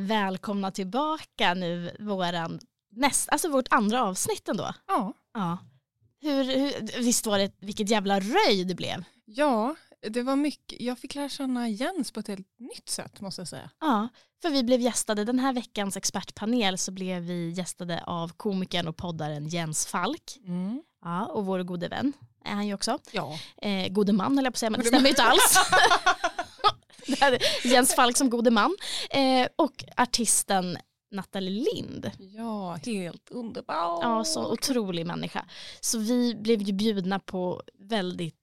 välkomna tillbaka nu våran näst, alltså vårt andra avsnitt ändå. Ja. Ja. Hur, hur, visst var det vilket jävla röj det blev? ja, det var mycket. Jag fick lära känna Jens på ett helt nytt sätt måste jag säga. Ja, för vi blev gästade, den här veckans expertpanel så blev vi gästade av komikern och poddaren Jens Falk. Ja, och vår gode vän är han ju också. Ja. Eh, gode man höll jag på att säga, men det stämmer ju inte alls. Jens Falk som gode man. Eh, och artisten Nathalie Lind. ja, helt underbart. Ja, så otrolig människa. Så vi blev ju bjudna på väldigt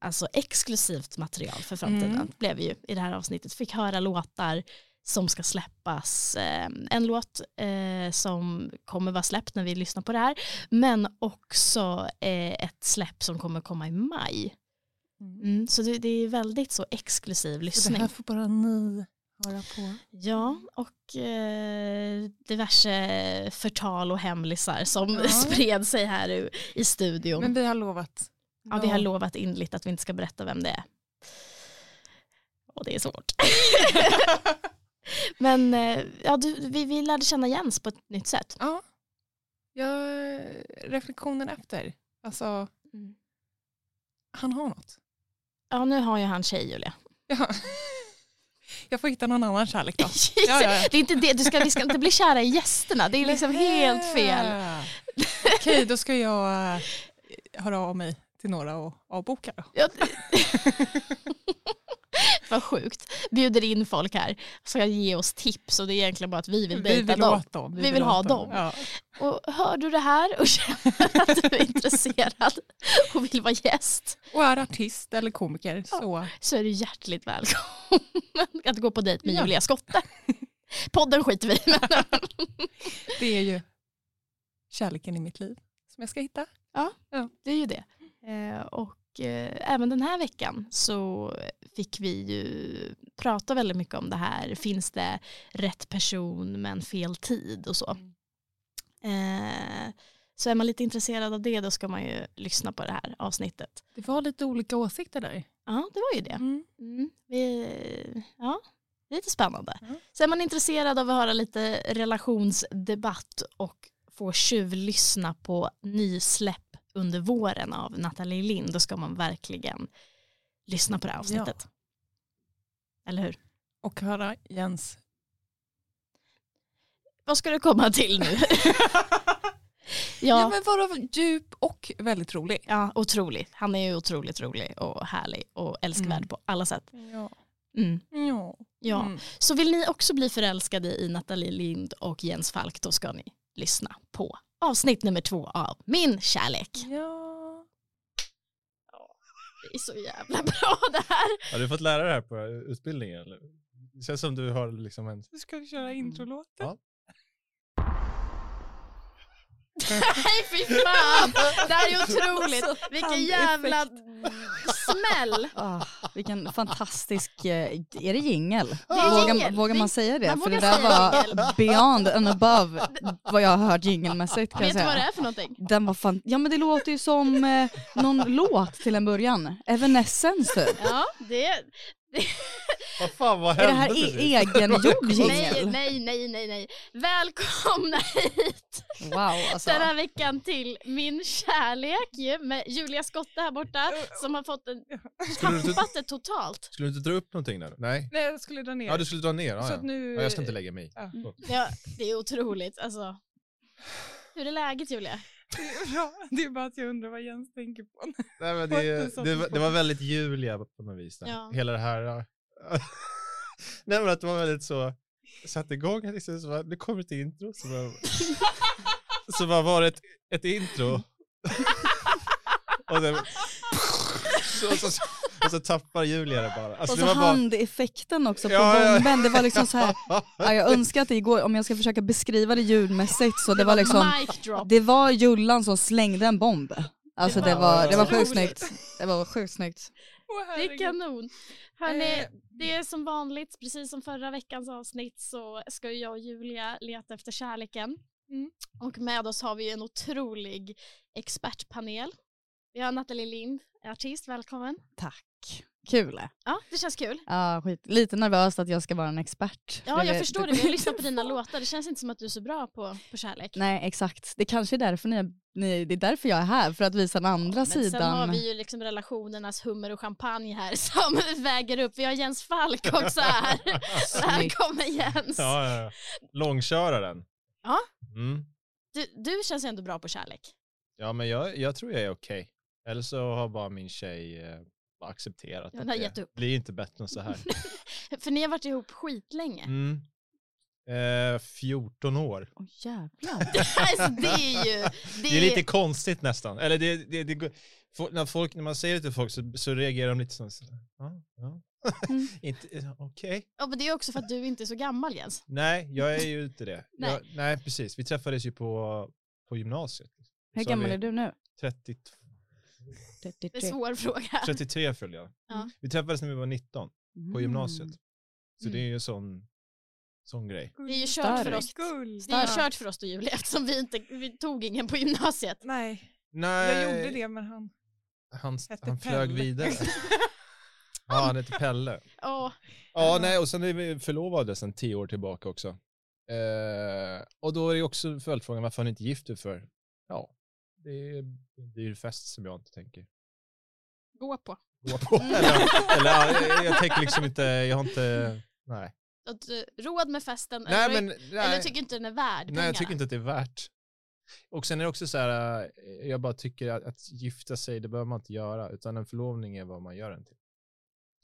alltså, exklusivt material för framtiden. Mm. Blev vi ju i det här avsnittet. Fick höra låtar som ska släppas. Eh, en låt eh, som kommer vara släppt när vi lyssnar på det här. Men också ett släpp som kommer komma i maj. Mm. Mm, så det, det är väldigt så exklusiv Så det lyssning. här får bara ni höra på. Ja, och eh, diverse förtal och hemlisar som Ja. spred sig här i, i studion. Men vi har lovat. ja, vi har lovat inligt att vi inte ska berätta vem det är. Och det är svårt. Men eh, ja, du, vi, vi lärde känna Jens på ett nytt sätt. Ja. ja. Reflektionen efter. Alltså, Mm. han har något. Ja, nu har ju han tjej Julia. Ja. Jag får hitta någon annan kärlek då. Ja, ja. Det är inte det, du ska, vi ska inte bli kära i gästerna, det är liksom helt fel. Okej, då ska jag eh, höra av mig till några och avboka då. Ja, Vad sjukt. Bjuder in folk här, ska ge oss tips och det är egentligen bara att vi vill dejta dem. åt dem. Vi vill ha åt dem. Ja. Och hör du det här och känner att du är intresserad och vill vara gäst Och är artist eller komiker så så är du hjärtligt välkommen att gå på dejt med Ja. Julia Skotte. Podden skiter vi i. det är ju kärleken i mitt liv som jag ska hitta. Det är ju det. Eh, och eh, även den här veckan så fick vi ju prata väldigt mycket om det här. Finns det rätt person men fel tid och så. Eh, så är man lite intresserad av det då ska man ju lyssna på det här avsnittet. Det var lite olika åsikter där. Ja, det var ju det. Mm. Mm, vi, ja, lite spännande. Mm. Så är man intresserad av att höra lite relationsdebatt och få tjuvlyssna på nysläpp under våren av Nathalie Lind, då ska man verkligen lyssna på det här avsnittet. Eller hur? Och höra Jens. Vad ska du komma till nu? Ja. ja, men vara djup och väldigt rolig. ja, otroligt. Han är ju otroligt rolig och härlig och älskvärd Mm. på alla sätt. Ja. Mm. Ja. Ja. Mm. Så vill ni också bli förälskade i Nathalie Lind och Jens Falk då ska ni lyssna på avsnitt nummer två av Min kärlek. ja. Det är så jävla bra det här. Har du fått lära dig det här på utbildningen? Eller? Det känns som du har liksom en... Nu ska köra introlåten. Ja. Nej fy fan. Det här är otroligt. Vilken jävla smäll. Ah, vilken fantastisk, eh, är det jingel? Vågar, vågar man säga det? man För det där var beyond and above vad jag har hört jingelmässigt Vet du vad det är för någonting? Den var fan, ja men det låter ju som eh, någon låt till en början. Evanescence typ. Ja, det. Vad fan, vad Är det hände här e- egengjord Nej, jingel? nej, nej, nej, nej. Välkomna hit Wow alltså. den här veckan till Min kärlek med Julia Skotte här borta som har fått en, Skulle du, inte, tappat det totalt. skulle du inte dra upp någonting där? Nej? Nej, jag skulle dra ner. Ja, du skulle dra ner? Ja, Så ja. att nu... ja, jag ska inte lägga mig i. Ja. Ja, det är otroligt. Alltså, hur är läget Julia? Det är bra. Det är bara att jag undrar vad Jens tänker på. Nej, men det, det, det var väldigt Julia på något vis. Där. Ja. Hela det här... ja. Nej men att det var väldigt så... Satte igång, liksom, så bara, nu kommer ett intro. Så bara, så bara var det ett, ett intro. och, sen, så, så, så, och så tappar Julia det bara. Alltså, Och det så bara handeffekten också på Ja, ja. bomben. Det var liksom så här, ja, jag önskar att det går, om jag ska försöka beskriva det ljudmässigt så det var liksom, Mic drop. det var Jullan som slängde en bomb. Alltså det var, det var sjukt snyggt. Det var sjukt snyggt. Åh, Det är kanon. Hörrni, Eh, det är som vanligt, precis som förra veckans avsnitt så ska jag och Julia leta efter kärleken. Mm. Och med oss har vi en otrolig expertpanel. Vi har Nathalie Lind, artist, välkommen. Tack. Kul. Ja, det känns kul. Ja, skit. Lite nervöst att jag ska vara en expert. Ja, Det jag vet- förstår det. Vi har lyssnat på dina låtar. Det känns inte som att du är så bra på, på kärlek. Nej, exakt. Det kanske är därför ni, ni, det är därför jag är här, för att visa den andra Men sidan. sen har vi ju liksom relationernas hummer och champagne här som väger upp. Vi har Jens Falk också här. Välkommen Jens. Ja, ja, ja. Långköraren. Ja. Mm. Du, du känns ändå bra på kärlek. Ja, men jag, jag tror jag är okej. Eller så har bara min tjej eh, bara accepterat Ja, att det blir inte bättre än så här. För ni har varit ihop skitlänge. Mm. Eh, 14 år. Åh jävlar. alltså, det är ju... Det Det är lite konstigt nästan. Eller det, det, det, när, folk, när man säger det till folk så, så reagerar de lite så så- ja, ja. Mm. eh, okej. Ja, men det är också för att du inte är så gammal Jens. Nej, jag är ju inte det. Nej. Jag, nej, precis. Vi träffades ju på, på gymnasiet. Hur Så gammal är du nu? 32, Det är 33. en svår fråga. 33 fyllde jag. Ja. Vi träffades när vi var 19 på gymnasiet. Så Mm. det är ju en sån, sån grej. Det är ju kört för Starkt. oss. Gull. Det är ju kört för oss då Julia eftersom vi inte vi tog ingen på gymnasiet. Nej, Nej, jag gjorde det men han Han, hette han flög Pelle. vidare. ja, han heter Pelle. Åh, Ja, nej, och sen är vi förlovade sen tio år tillbaka också. Eh, och då är det också följdfrågan varför han inte gift er för? Ja, det är en dyr fest som jag inte tänker gå på. gå på. eller, eller ja, jag tänker liksom inte, jag har inte, nej. Att, eh, råd med festen Nej, eller, men, eller nej, tycker inte den är värd pengarna. nej, jag tycker inte att det är värt. Och sen är det också så här, eh, jag bara tycker att, att gifta sig, det behöver man inte göra, utan en förlovning är vad man gör den till.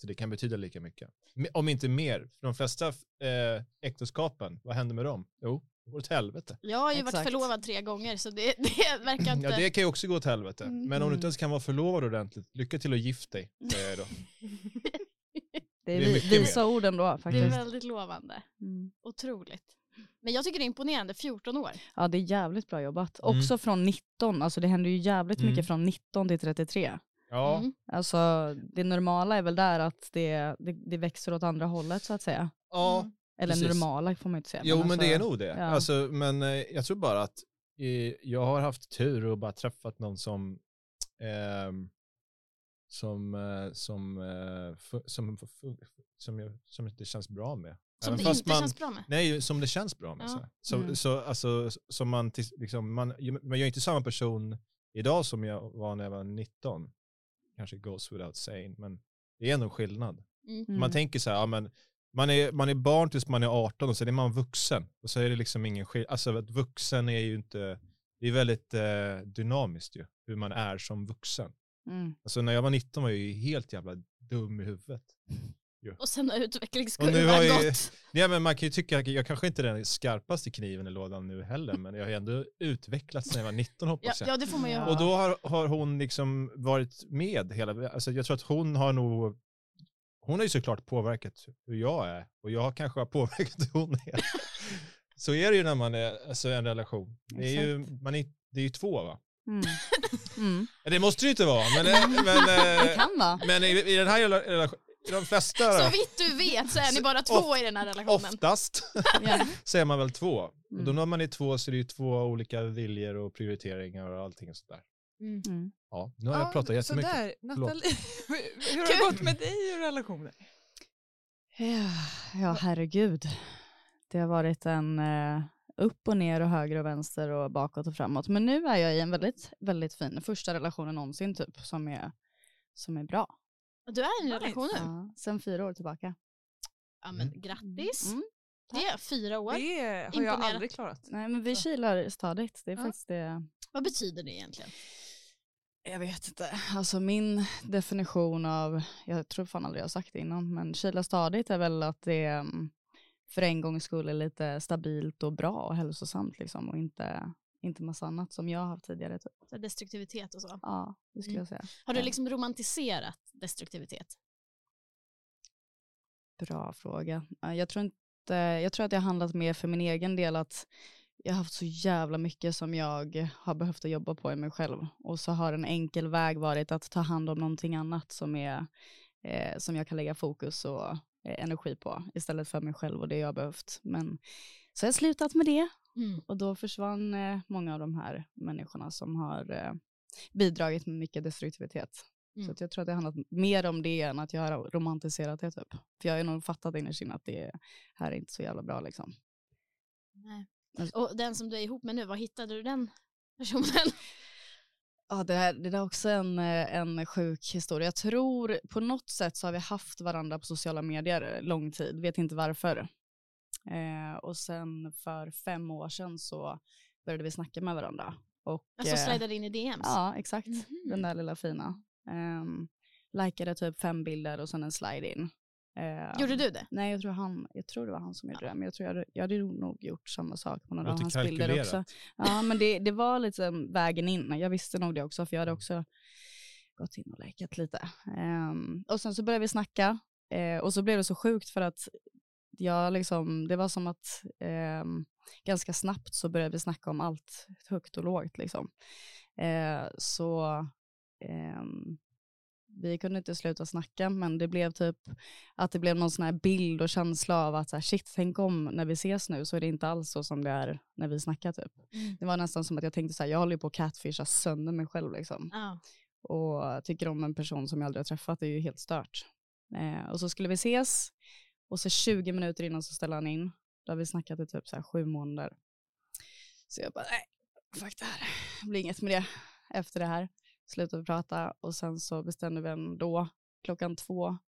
Så det kan betyda lika mycket. Om inte mer. För de flesta eh, äktenskapen, vad händer med dem? Jo, går åt helvete. Jag har ju varit Exakt. förlovad tre gånger så det, det verkar inte... Ja, det kan ju också gå åt helvete. Mm. Men om du inte ens kan vara förlovad ordentligt, lycka till att gifta dig, säger jag då. Det är, Det är visa mer. ord ändå Det är faktiskt. väldigt lovande. Mm. Otroligt. Men jag tycker det är imponerande, 14 år. Ja det är jävligt bra jobbat. Mm. Också från 19, alltså det händer ju jävligt Mm. mycket från 19 till 33. Ja, Mm. Alltså det normala är väl där att det, det, det växer åt andra hållet så att säga. ja. Eller Precis. normala får man inte säga. Jo, men alltså, det är nog det. ja. Alltså, men eh, jag tror bara att eh, jag har haft tur och bara träffat någon som ehm, som, eh, som, eh, fu- som, fu- som, jag, som det känns bra med. Som Även det fast inte man, känns bra med. Nej, som det känns bra med. Ja. Så, så, Mm. så, alltså, som man, liksom, man, man gör inte samma person idag som jag var när jag var 19. Kanske goes without saying, men det är ändå skillnad. Mm. Mm. Man tänker så här, ja, men man är, man är barn tills man är 18 och sen är man vuxen. Och så är det liksom ingen skillnad. Alltså att vuxen är ju inte, det är väldigt eh, dynamiskt ju, hur man är som vuxen. Mm. Alltså när jag var 19 var jag ju helt jävla dum i huvudet. Och sen har utvecklingskurvan ju- gått. Ja, men man kan ju tycka, jag kanske inte är den skarpaste kniven i lådan nu heller, men jag har ändå utvecklats när jag var 19 Ja, hoppas jag. ja, det får man ju Ja. ha. Och då har, har hon liksom varit med hela, alltså jag tror att hon har nog, hon har ju såklart påverkat hur jag är och jag kanske har påverkat hur hon är. Så är det ju när man är alltså en relation. Det är ju, man är, det är ju två va? Mm. Mm. Det måste det ju inte vara, men, eh, men, Det eh, kan vara. men i, i den här relationen, i de flesta, Så vitt du vet så är ni bara två i den här relationen. oftast, så är man väl två. Och då Mm. när man är två så är det ju två olika viljor och prioriteringar och allting sådär. Mm. Mm. Ja, nu har jag pratat jättemycket. Sådär, Nathalie, hur har det gått med dig i relationen? Ja, ja, herregud. Det har varit en eh, upp och ner och höger och vänster och bakåt och framåt. Men nu är jag i en väldigt, väldigt fin första relationen någonsin typ som är, som är bra. Du är i en relation nu? Ja, sen fyra år tillbaka. Ja men Mm. grattis. Mm. Det är fyra år. Det har jag Imponerat. aldrig klarat. Nej men vi kilar stadigt. Det är Ja. faktiskt det. Vad betyder det egentligen? Jag vet inte. Alltså min definition av, jag tror fan aldrig jag har sagt det innan, men kila stadigt är väl att det mm, för en gångs skull är lite stabilt och bra och hälsosamt liksom och inte, inte massa annat som jag har haft tidigare. Typ. Så Destruktivitet och så. Ja, det skulle Mm. jag säga. Har du liksom romantiserat destruktivitet? Bra fråga. Ja, Jag tror, inte, jag tror att det har handlat mer för min egen del att jag har haft så jävla mycket som jag har behövt att jobba på i mig själv. Och så har en enkel väg varit att ta hand om någonting annat som, är, eh, som jag kan lägga fokus och eh, energi på istället för mig själv och det jag har behövt. Men så har jag slutat med det Mm. och då försvann eh, många av de här människorna som har eh, bidragit med mycket destruktivitet. Mm. Så jag tror att det handlat mer om det än att jag har romantiserat det typ. För jag har nog fattat innerst inne att det här är inte så jävla bra liksom. Nej. Alltså- Och den som du är ihop med nu, var hittade du den personen? Ja, det, här, det där är också en, eh, en sjuk historia. Jag tror på något sätt så har vi haft varandra på sociala medier lång tid, vet inte varför. Eh, och sen för fem år sedan så började vi snacka med varandra. Och, Alltså eh, slidade in i DMs? Ja, exakt. Mhm. Den där lilla fina. Um, likade typ fem bilder och sen en slide in. Eh, Gjorde du det? Nej, jag tror, han, jag tror det var han som gjorde det, men jag tror jag, jag hade nog gjort samma sak på några av hans bilder också. Ja, men det, det var liksom vägen in. Jag visste nog det också, för jag hade också gått in och likat lite. Ehm, och sen så började vi snacka eh, och så blev det så sjukt för att jag liksom, det var som att ehm, ganska snabbt så började vi snacka om allt högt och lågt liksom. Eh, så ehm, vi kunde inte sluta snacka men det blev typ att det blev någon sån här bild och känsla av att så här, shit, tänk om när vi ses nu så är det inte alls så som det är när vi snackar typ. Mm. Det var nästan som att jag tänkte så här, jag håller ju på att catfisha sönder mig själv liksom. Ja. Och tycker om en person som jag aldrig har träffat, det är ju helt stört. Eh, och så skulle vi ses och så 20 minuter innan så ställer han in. Då har vi snackat i typ så här sju månader. Så jag bara, nej, fuck det här. Det blir inget med det efter det här. Slutade prata och sen så bestämde vi ändå klockan två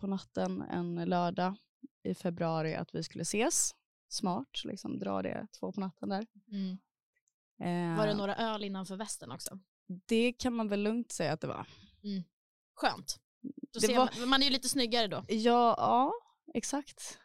på natten en lördag i februari att vi skulle ses. Smart, liksom dra det två på natten där. Mm. Eh, Var det några öl innanför västen också? det kan man väl lugnt säga att det var. Skönt. Det ser var- man, man är ju lite snyggare då. Ja, ja exakt.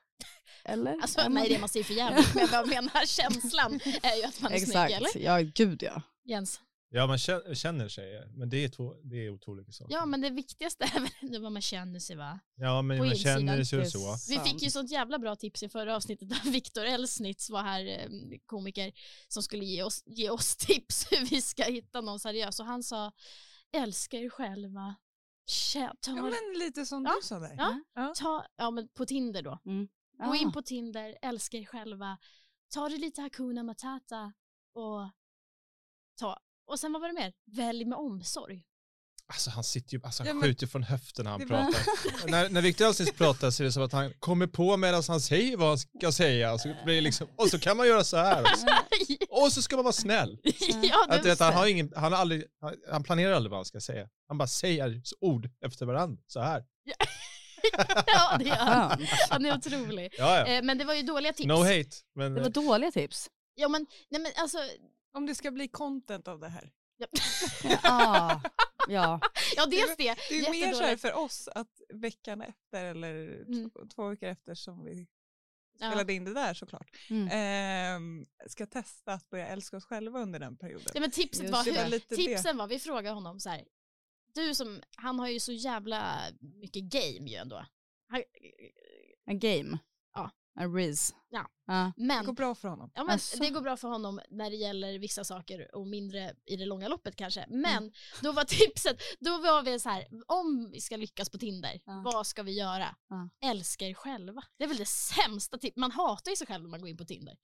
Eller? Alltså, nej, det man ser för jävligt, men jag menar känslan är ju att man är snygg, Exakt, eller? ja gud ja. Jens? Ja, man kä- känner sig, men det är, två, det är olika saker. Ja, men det viktigaste är väl ändå vad man känner sig, va? ja, men på man insidan. känner sig Det är så. Vi fick ju sånt jävla bra tips i förra avsnittet av Viktor Elsnitz var här, komiker, som skulle ge oss, ge oss tips hur vi ska hitta någon seriös. Och han sa, älska er själva, Kä- ta, Ja, men lite som Ja. du sa där. Ja. Ja. ta, ja men på Tinder då. Gå Ah, in på Tinder, älska er själva, ta det lite Hakuna Matata och ta, och sen vad var det mer? Välj med omsorg. Alltså han sitter ju, alltså, Ja, han men- skjuter från höften när han pratar. när, när Victor Alsnitz pratar så är det som att han kommer på medan han säger vad han ska säga. Så blir det liksom, och så kan man göra så här också. Och så ska man vara snäll. ja, Att, det, vet, han, har ingen, han, har aldrig, han- planerar aldrig vad han ska säga. Han bara säger ord efter varandra, så här. ja, det gör han. Han är otrolig. Ja, ja. Eh, men det var ju dåliga tips. No hate. Men, Det var dåliga tips. Ja men, nej men alltså, Om det ska bli content av det här. Ja, ja. ja dels det. Det är ju mer så här för oss att veckan efter eller Mm. två, två veckor efter som vi Ja. spelade in det där såklart, Mm. ehm, ska testa att börja älska oss själva under den perioden. Ja, men tipset Just var, det. hur, Lite det. tipsen var, vi frågade honom så här, du som, han har ju så jävla mycket game ju ändå. Han, En game. Ja. En riz. Ja. ja. Det men går bra för honom. Ja, men Alltså. Det går bra för honom när det gäller vissa saker och mindre i det långa loppet kanske. Mm. Men då var tipset, då var vi så här, om vi ska lyckas på Tinder, Ja. vad ska vi göra? Ja. Älska er själva. Det är väl det sämsta tipset. Man hatar ju sig själv när man går in på Tinder.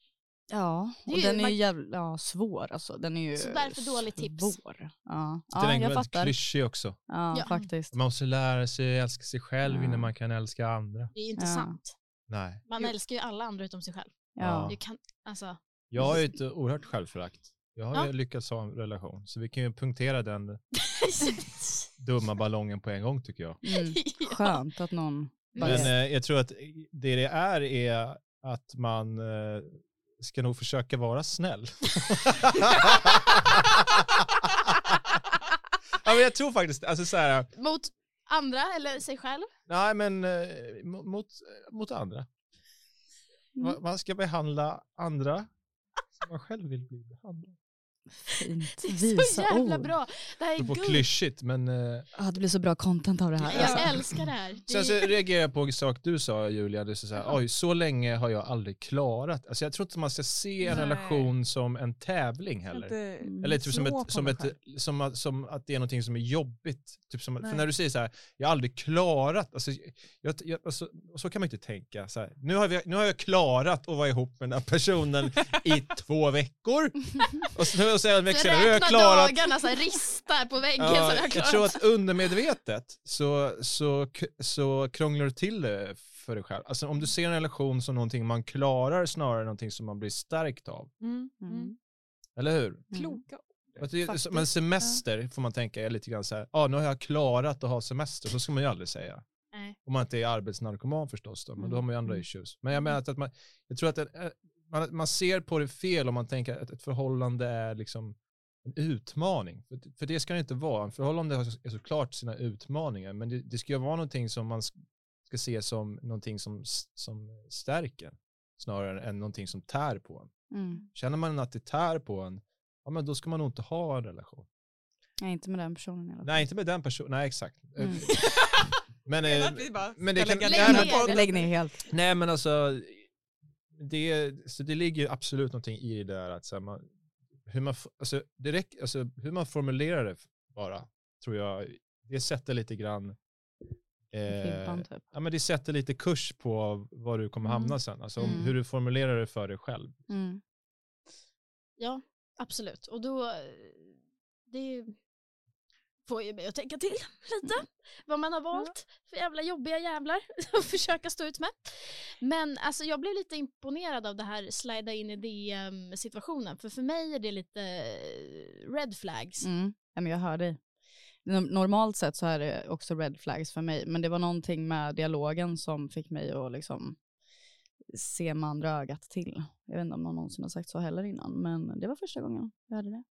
Ja, Det är och ju- den är ju jävla ja, svår alltså. Den är ju Så därför dåligt tips. svår. Ja, den ja är jag väldigt fattar. klyschig också. Ja, Ja. faktiskt. Man måste lära sig älska sig själv Ja. innan man kan älska andra. Det är ju inte Ja. sant. Nej. Man Jo. älskar ju alla andra utom sig själv. Ja. Du kan, alltså, Jag har ju ett oerhört självförakt. Jag har ju Ja. lyckats ha en relation, så vi kan ju punktera den dumma ballongen på en gång tycker jag. Mm. Skönt att någon bara Men eh, jag tror att det det är är att man eh, ska nog försöka vara snäll. ja, men jag tror faktiskt, alltså så här, Mot andra eller sig själv? nej men eh, mo- mot, mot andra. Mm. Ma- Man ska behandla andra som man själv vill bli behandlad. Fint Det är visa så jävla ord. bra. Det här är på guld. klyschigt men eh, Ja, det blir så bra content av det här. Jag Alltså. älskar det här. Sen så reagerar jag på en sak du sa Julia, det är så, så här, oj så länge har jag aldrig klarat. Alltså jag tror inte man ska se en Nej. relation som en tävling heller. inte Mm. Eller typ som, ett, som, ett, som, att, som att det är någonting som är jobbigt. Typ som, för när du säger så här, jag har aldrig klarat, alltså, jag, jag, alltså, så kan man inte tänka. Så här, nu, har vi, nu har jag klarat att vara ihop med den här personen i två veckor. Och så, och Så nu har jag räkna klarat dagarna, så här, ristar på väggen så Ja, har jag jag tror att undermedvetet så, så, så krånglar du till det för dig själv. Alltså om du ser en relation som någonting man klarar snarare än någonting som man blir stärkt av. Mm. Mm. Eller hur? Kloka Att det- Faktiskt, Men semester får man tänka är lite grann så här, ja nu har jag klarat att ha semester, så ska man ju aldrig säga. Nej. Om man inte är arbetsnarkoman förstås då, men då har man ju andra Mm. issues. Men jag menar att, man, jag tror att eh, man, man ser på det fel om man tänker att ett förhållande är liksom en utmaning. För, för det ska det inte vara. En förhållande har såklart sina utmaningar, men det, det ska ju vara någonting som man ska se som någonting som, som stärker, snarare än någonting som tär på en. Mm. Känner man att det tär på en, ja men då ska man nog inte ha en relation. Nej, inte med den personen i alla fall. Nej, inte med den personen, nej exakt. Mm. Men, eh, men det ska kan- lägga nej, ner men-. Lägg ner helt. Nej men alltså, det, så det ligger absolut någonting i det där att så här, man, hur, man, alltså, räcker, alltså, hur man formulerar det bara, tror jag, det sätter lite grann eh, Fimpan typ. ja, men det sätter lite kurs på var du kommer hamna Mm. sen, alltså Mm. hur du formulerar det för dig själv. Mm. Ja, absolut. Och då, eh, det får ju mig att tänka till lite vad man har valt för jävla jobbiga jävlar att försöka stå ut med. Men alltså jag blev lite imponerad av det här slida in i DM situationen för för mig är det lite eh, red flags. Mm. Ja, men jag hör dig. Norm- Normalt sett så är det också red flags för mig, men det var någonting med dialogen som fick mig att liksom se med andra ögat till. Jag vet inte om någon någonsin har sagt så heller innan, men det var första gången jag hörde det.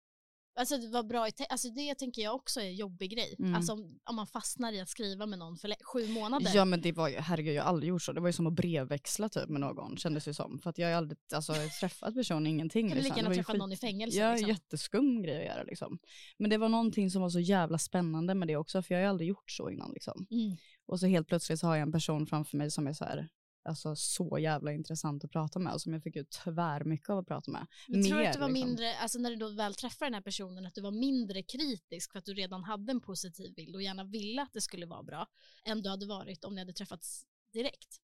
Alltså det var bra, i alltså det tänker jag också är en jobbig grej. Mm. Alltså om, om man fastnar i att skriva med någon för sju månader. Ja men det var ju, herregud jag har aldrig gjort så. Det var ju som att brevväxla typ med någon kändes det som. För att jag har aldrig alltså, träffat personen, ingenting. kan du lika liksom. Gärna träffa skit- någon i fängelse. Ja, liksom. jätteskum grej att göra liksom. Men det var någonting som var så jävla spännande med det också, för jag har ju aldrig gjort så innan liksom. Mm. Och så helt plötsligt så har jag en person framför mig som är så här, alltså så jävla intressant att prata med och som jag fick ut tvär mycket av att prata med. Men tror Mer, att du var liksom. mindre, alltså när du då väl träffade den här personen, att du var mindre kritisk för att du redan hade en positiv bild och gärna ville att det skulle vara bra, än du hade varit om ni hade träffats direkt?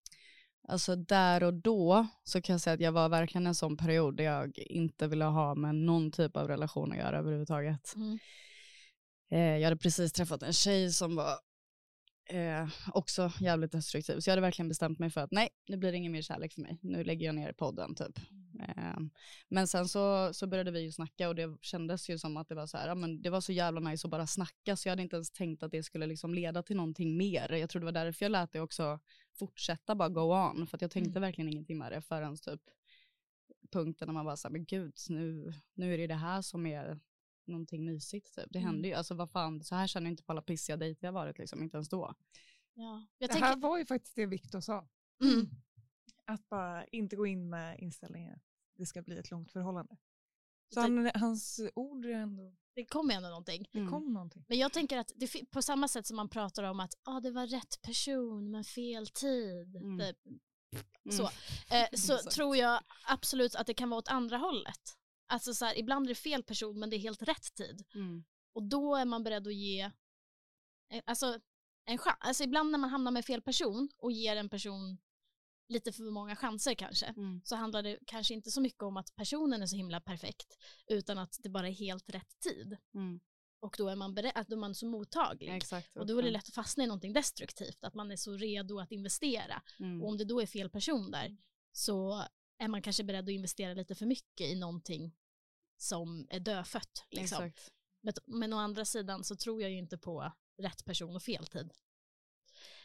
Alltså där och då så kan jag säga att jag var verkligen en sån period där jag inte ville ha med någon typ av relation att göra överhuvudtaget. Mm. Eh, jag hade precis träffat en tjej som var eh, också jävligt destruktiv. Så jag hade verkligen bestämt mig för att nej, nu blir det ingen mer kärlek för mig. Nu lägger jag ner podden typ. Eh, men sen så, så började vi ju snacka och det kändes ju som att det var så här, ja, men det var så jävla nice att bara snacka så jag hade inte ens tänkt att det skulle liksom leda till någonting mer. Jag tror det var därför jag lät det också fortsätta bara go on för att jag tänkte verkligen ingenting med det förrän typ punkten när man bara såhär, men gud, nu, nu är det det här som är någonting mysigt typ. Det Mm. händer ju, alltså vad fan, så här känner jag inte på alla pissiga dejter jag varit liksom, inte ens då. Ja. Jag Det tänker, här var ju faktiskt det Viktor sa. mm. Att bara inte gå in med inställningen att det ska bli ett långt förhållande. Så Det- han, hans ord är ändå, det kommer ändå någonting. det Mm. kom någonting. Men jag tänker att det, på samma sätt som man pratar om att ah, det var rätt person men fel tid. Mm. Typ, Mm. Så, eh, så tror jag absolut att det kan vara åt andra hållet. Alltså så här, ibland är det fel person men det är helt rätt tid. Mm. Och då är man beredd att ge eh, alltså, en chans. Alltså ibland när man hamnar med fel person och ger en person lite för många chanser kanske Mm. så handlar det kanske inte så mycket om att personen är så himla perfekt utan att det bara är helt rätt tid. Mm. Och då är man, beredd, då är man så mottaglig. Exakt. Och då är det lätt att fastna i någonting destruktivt, att man är så redo att investera. Mm. Och om det då är fel person där så är man kanske beredd att investera lite för mycket i någonting som är dödfött. Liksom. Exakt. Men, men å andra sidan så tror jag ju inte på rätt person och fel tid.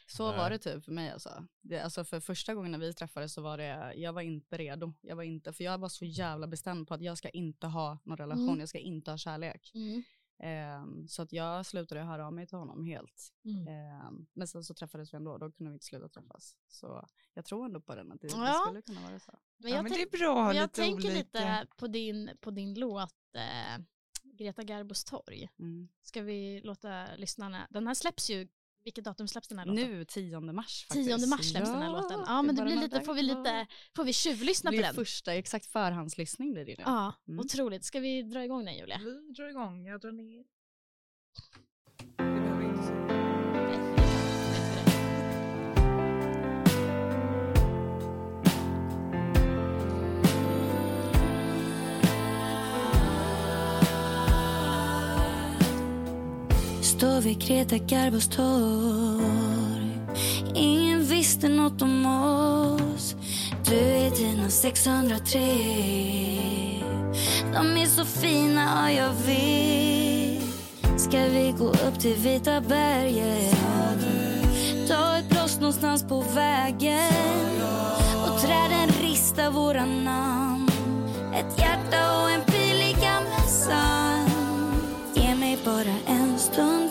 Så Nej. var det typ för mig alltså. Det, alltså för första gången när vi träffades så var det, jag var inte redo. Jag var inte, för jag var så jävla bestämd på att jag ska inte ha någon relation, Mm. jag ska inte ha kärlek. Mm. Ehm, så att jag slutade höra av mig till honom helt. Mm. Ehm, men sen så träffades vi ändå, då kunde vi inte sluta träffas. Så jag tror ändå på den, att det, det Ja. skulle kunna vara så. Men ja, jag, men tänk- det är bra men jag lite tänker olika. lite på din, på din låt eh, Greta Garbos torg. Mm. Ska vi låta lyssnarna, den här släpps ju, vilket datum släpps den här låten? Nu 10 mars faktiskt. 10 mars släpps den här låten. Ja men det bara blir lite, får vi lite, får vi tjuvlyssna Det på blir den? första, exakt förhandslyssning blir det nu. Ja, Mm. otroligt. Ska vi dra igång den Julia? Vi drar igång, jag drar ner. Står vid Greta Garbos torg. Ingen visste något om oss. Du är dina 603 De är så fina, ja jag vet. Ska vi gå upp till Vita berget? Ta ett blås någonstans på vägen. Och träden ristar våra namn. Ett hjärta och en pil i gamla sand. Ge mig bara en stund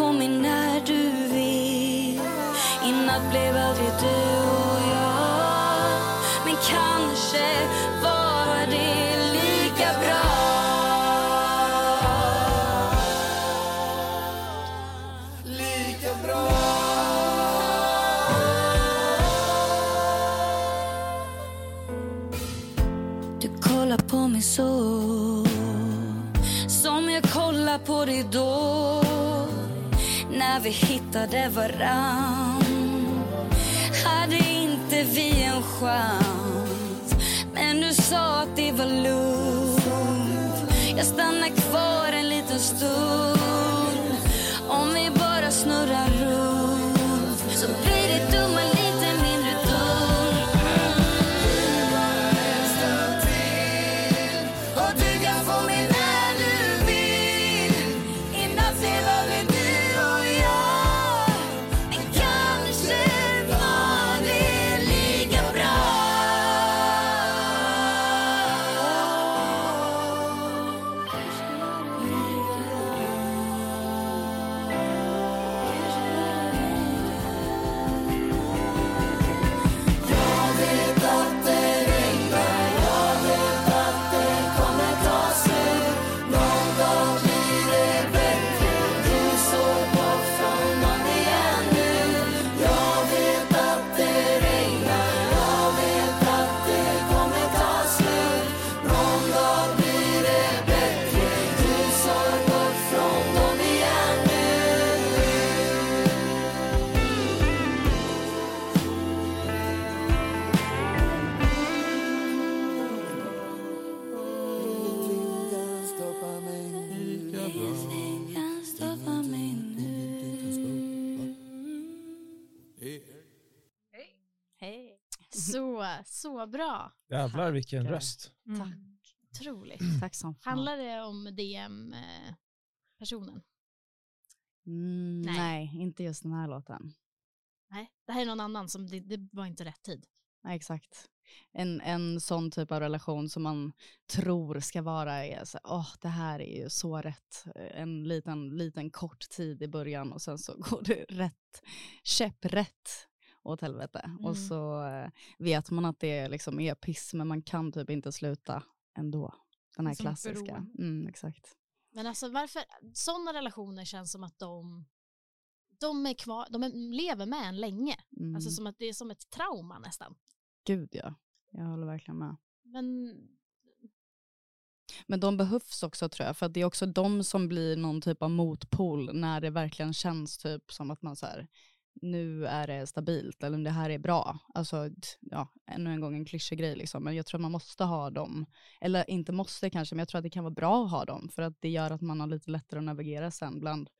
få mig när du vill. I natt blev aldrig du och jag. Men kanske var det lika bra. Lika bra. Du kollar på mig så. Som jag kollar på dig då. Hittade varann. Hade inte vi en chans. Men du sa att det var lugnt. Jag stannar kvar en liten stund. Om vi bara snurrar Så, bra. Jävlar vilken Tackar. röst. Mm. Otroligt. Tack som fan. Handlar det om DM-personen? Mm, Nej. nej. inte just den här låten. Nej, det här är någon annan som det, det var inte rätt tid. Nej, exakt. En, en sån typ av relation som man tror ska vara, är så, åh, det här är ju så rätt. En liten, liten kort tid i början och sen så går det rätt, käpprätt åt helvete. Mm. Och så eh, vet man att det liksom är piss, men man kan typ inte sluta ändå. Den här Som klassiska. beroende. Mm, exakt. Men alltså varför, sådana relationer känns som att de, de är kvar, de är, lever med en länge. Mm. Alltså som att det är som ett trauma nästan. Gud ja, jag håller verkligen med. Men Men de behövs också tror jag, för att det är också de som blir någon typ av motpol när det verkligen känns typ som att man så här, nu är det stabilt eller det här är bra. Alltså, ja, ännu en gång en klyschig grej liksom, men jag tror att man måste ha dem. Eller inte måste kanske, men jag tror att det kan vara bra att ha dem, för att det gör att man har lite lättare att navigera sen bland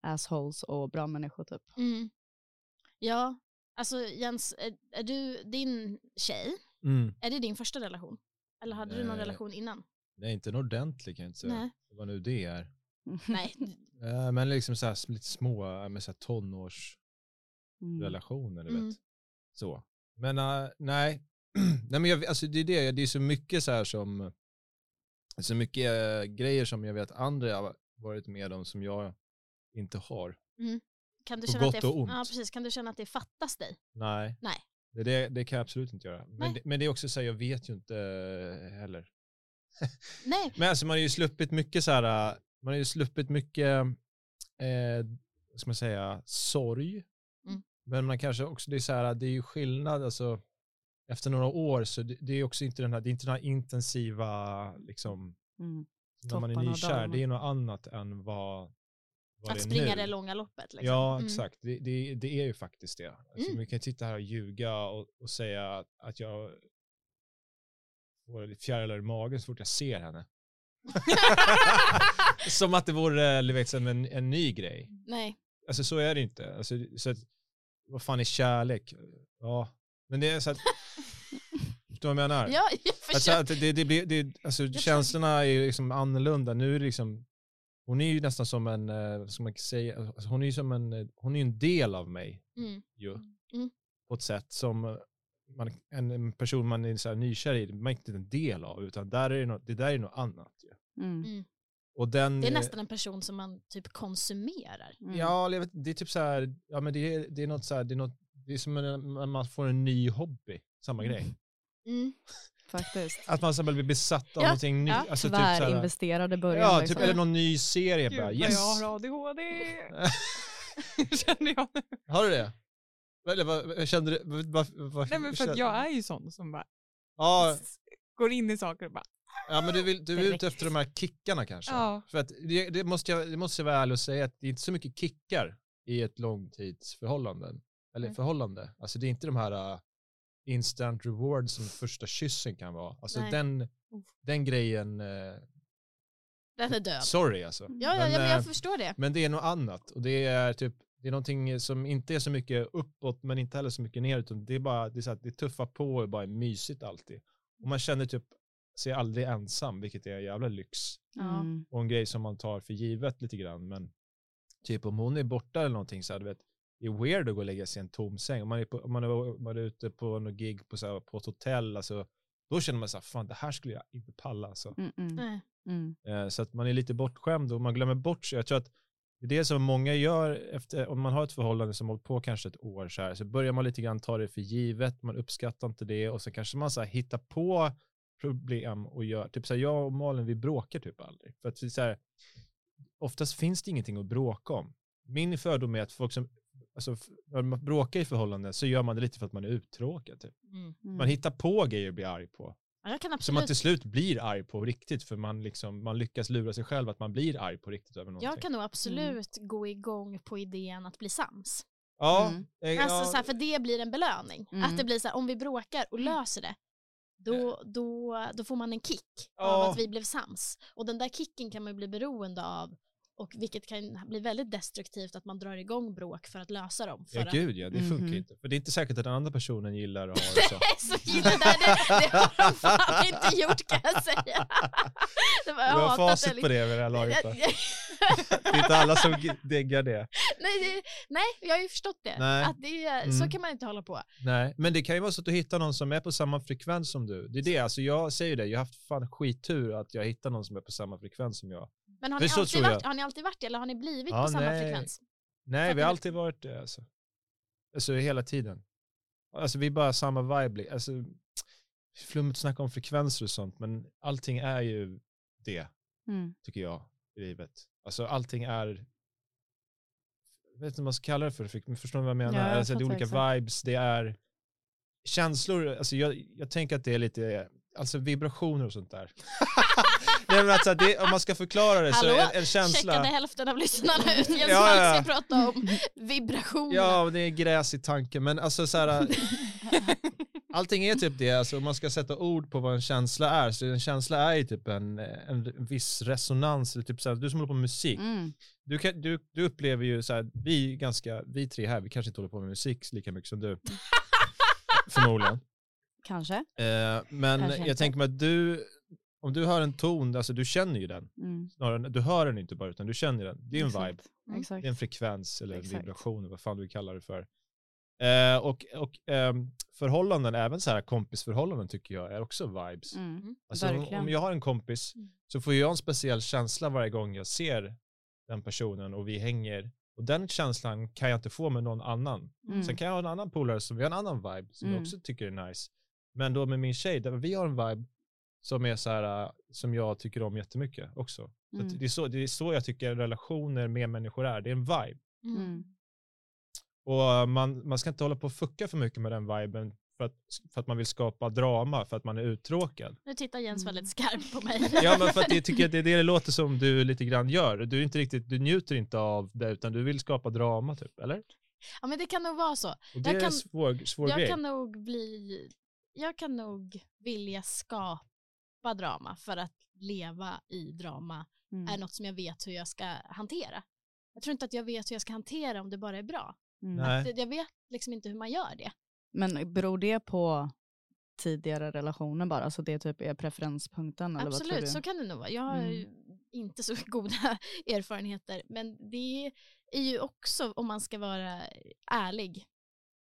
assholes och bra människor typ. mm. ja, alltså Jens, är, är du din tjej, Mm. är det din första relation? Eller hade du någon Nej. relation innan? Nej, inte en ordentlig kan jag inte säga. Nej. Vad nu det är. Nej, Eh, men liksom så här, lite små, med så här tonårsrelationer, Mm. du Mm. vet. Så. Men eh, nej. nej, men jag, alltså det är det, det är så mycket så här som, så mycket eh, grejer som jag vet andra har varit med om som jag inte har. kan du På känna att gott det, och ont. Ja, precis. Kan du känna att det fattas dig? Nej. Nej. Det, det, det kan jag absolut inte göra. Men det, men det är också så här, jag vet ju inte heller. Nej, Men alltså man har ju sluppit mycket så här, man har ju sluppit mycket, eh, ska man säga, sorg. Mm. Men man kanske också, det är så här, det är ju skillnad, alltså efter några år så det, det är också inte den här, det är inte den här intensiva, liksom, Mm. när man är nykär, det är något annat än vad, vad att det är springa nu. det långa loppet. Liksom. Ja, Mm. exakt. Det, det, det är ju faktiskt det. Alltså, Mm. Vi kan sitta här och ljuga och, och säga att, att jag får fjärilar i magen så fort jag ser henne. som att det vore liksom en, en ny grej. Nej. Alltså så är det inte. Alltså, så att, vad fan är kärlek? Ja, men det är så att, förstår du vad jag menar? Ja, jag Alltså, att det, det, blir- det, alltså, tror- känslorna är ju liksom annorlunda. Nu är det liksom, hon är ju nästan som en, eh, ska man säga, alltså, hon är ju som en, hon är en del av mig Mm. ju. Mm. På ett sätt som man, en, en person man är så här nykär i, man är inte en del av, utan där är det, något, det där är något annat. Ju. Mm. Och den, Det är nästan en person som man typ konsumerar. Mm. Ja, det är typ så här, ja men det är, det är något så här, det är något, det är som en, man får en ny hobby, samma grej. Mm. Faktiskt. Att man blir besatt av Ja, någonting nytt. ja. Alltså, typ så här, Tvärinvesterade början. ja, liksom. typ, eller någon ny serie Gud bara, yes. jag har ADHD. Känner jag nu. Har du det? Eller vad kände du? Vad, vad, vad, Nej men för att jag är ju sån som bara s- går in i saker och bara ja men du, vill, du är Direkt. ute efter de här kickarna kanske? ja. För att det, det, måste jag, det måste jag vara ärlig och säga att det är inte så mycket kickar i ett långtidsförhållande. Eller Nej. förhållande. Alltså det är inte de här uh, instant rewards som första kyssen kan vara. Alltså Nej. den, den grejen, uh, Den är död. sorry alltså. Ja, ja, Men, ja, men jag förstår det. Men det är något annat och det är typ det är någonting som inte är så mycket uppåt men inte heller så mycket ner utan det är bara det är så att det tuffar på och bara är mysigt alltid. Och man känner typ sig aldrig ensam vilket är en jävla lyx. Mm. och en grej som man tar för givet lite grann men typ om hon är borta eller någonting så här, du vet det är weird att gå och lägga sig i en tom säng. Om man är, på, om man är, om man är ute på något gig på, så här, på ett hotell, alltså, då känner man så här, fan det här skulle jag inte palla. Alltså. Mm, mm, Nej. mm. Eh, Så att man är lite bortskämd och man glömmer bort sig. Jag tror att det är det som många gör efter, om man har ett förhållande som hållit på kanske ett år så här, så börjar man lite grann ta det för givet, man uppskattar inte det och så kanske man så här hittar på problem och gör, typ så här, jag och Malin vi bråkar typ aldrig. För att vi så här, oftast finns det ingenting att bråka om. Min fördom är att folk som, alltså när man bråkar i förhållanden så gör man det lite för att man är uttråkad. Typ. Mm. Mm. Man hittar på grejer att bli arg på. Kan Som man absolut till slut blir arg på riktigt för man, liksom, man lyckas lura sig själv att man blir arg på riktigt över någonting. Jag kan nog absolut gå igång på idén att bli sams. Ja, Mm. eh, Alltså, så här, för det blir en belöning. Mm. Att det blir så här, om vi bråkar och löser det, då, då, då får man en kick av Ja. att vi blev sams. Och den där kicken kan man ju bli beroende av. Och vilket kan bli väldigt destruktivt att man drar igång bråk för att lösa dem. För ja, att, gud ja, det funkar Mhm. inte. För det är inte säkert att den andra personen gillar att ha det så. så det, där, det, det har de fan inte gjort kan jag säga. Det var, Du har facit det. på det vid det här laget. va? Det är inte alla som diggar det. nej, det, nej, jag har ju förstått det. Nej. Att det Så Mm. kan man inte hålla på. Nej, men det kan ju vara så att du hittar någon som är på samma frekvens som du. Det är det, alltså jag säger det, jag har haft fan skittur att jag hittar någon som är på samma frekvens som jag. Men har ni, så alltid varit, har ni alltid varit det eller har ni blivit Ja, på samma nej. frekvens? Nej, vi har alltid varit det alltså. Alltså hela tiden. Alltså vi är bara samma vibe. Alltså, flummigt att snacka om frekvenser och sånt, men allting är ju det, Mm. tycker jag, i livet. Alltså allting är, jag vet inte vad man ska kalla det för, förstår ni vad jag menar? Ja, jag alltså, det är olika exakt. vibes, det är känslor, alltså jag, jag tänker att det är lite, alltså vibrationer och sånt där. Nej, men alltså, det, om man ska förklara det så Hallå? en, en känsla. Checkade hälften av lyssnarna ut. Jens Ja, ja. ska prata om vibrationer. Ja, det är gräs i tanken, men alltså så här, allting är typ det, alltså om man ska sätta ord på vad en känsla är, så en känsla är ju typ en, en viss resonans, eller typ så här, du som håller på med musik, Mm. du, kan, du, du upplever ju så här, vi ganska, vi tre här, vi kanske inte håller på med musik lika mycket som du, förmodligen. Kanske. Eh, men Kanske jag inte. tänker mig att du, om du hör en ton, alltså du känner ju den, Mm. snarare, du hör den inte bara, utan du känner den, det är en Exakt. vibe. Mm. Det är en frekvens eller en vibration, eller vad fan du vill kalla det för. Eh, och och ehm, förhållanden, även så här kompisförhållanden tycker jag är också vibes. Mm. Alltså, om, om jag har en kompis Mm. så får jag en speciell känsla varje gång jag ser den personen och vi hänger. Och den känslan kan jag inte få med någon annan. Mm. Sen kan jag ha en annan polare som vi har en annan vibe som jag Mm. också tycker är nice. Men då med min tjej, där vi har en vibe som är så här, äh, som jag tycker om jättemycket också. Så Mm. det, är så, det är så jag tycker relationer med människor är. Det är en vibe. Mm. Och äh, man, man ska inte hålla på och fucka för mycket med den viben för att, för att man vill skapa drama, för att man är uttråkad. Nu tittar Jens Mm. väldigt skarpt på mig. Ja, men för att jag tycker att det är det det låter som du lite grann gör. Du, är inte riktigt, du njuter inte av det, utan du vill skapa drama, typ, eller? Ja men det kan nog vara så. Och det Jag är kan- svår, svår Jag grej. kan nog bli, jag kan nog vilja skapa skapa drama för att leva i drama Mm. är något som jag vet hur jag ska hantera. Jag tror inte att jag vet hur jag ska hantera om det bara är bra. Mm. Jag vet liksom inte hur man gör det. Men beror det på tidigare relationer bara? Så det typ är preferenspunkten? Eller vad tror Absolut, du? så kan det nog vara. Jag har Mm. ju inte så goda erfarenheter, men det är ju också, om man ska vara ärlig,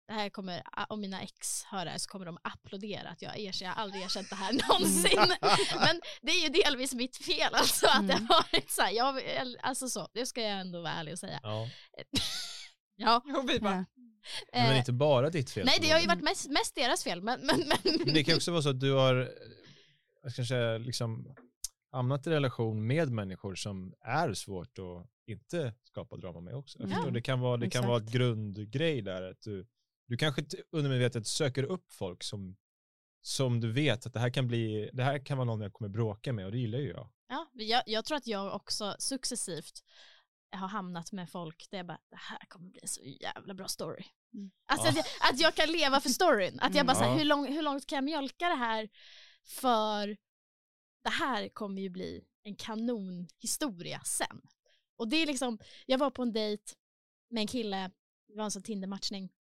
det här kommer, om mina ex hör det här så kommer de applådera att jag erkänner, jag har aldrig erkänt det här någonsin. Men det är ju delvis mitt fel alltså att det Mm. har varit så här, jag, alltså så, det ska jag ändå vara ärlig och säga. Ja. Ja, Och vi bara, Ja. Men eh, inte bara ditt fel. nej det har ju varit mest, mest deras fel, men, men, men, Men det kan också vara så att du har eh, jag ska säga, liksom, hamnat i relation med människor som är svårt att inte skapa drama med också. Jag det kan vara, det kan vara ett grundgrej där. Att du, du kanske undermedvetet söker upp folk som, som du vet att det här, kan bli, det här kan vara någon jag kommer bråka med och det gillar ju jag. Ja, jag, jag tror att jag också successivt har hamnat med folk där jag bara, det här kommer bli en så jävla bra story. Mm. Alltså Ja. att, jag, att jag kan leva för storyn. Att jag bara, Mm. så här, Ja. hur, lång, hur långt kan jag mjölka det här för det här kommer ju bli en kanonhistoria sen. Och det är liksom, jag var på en dejt med en kille, det var en sån Tinder-matchning.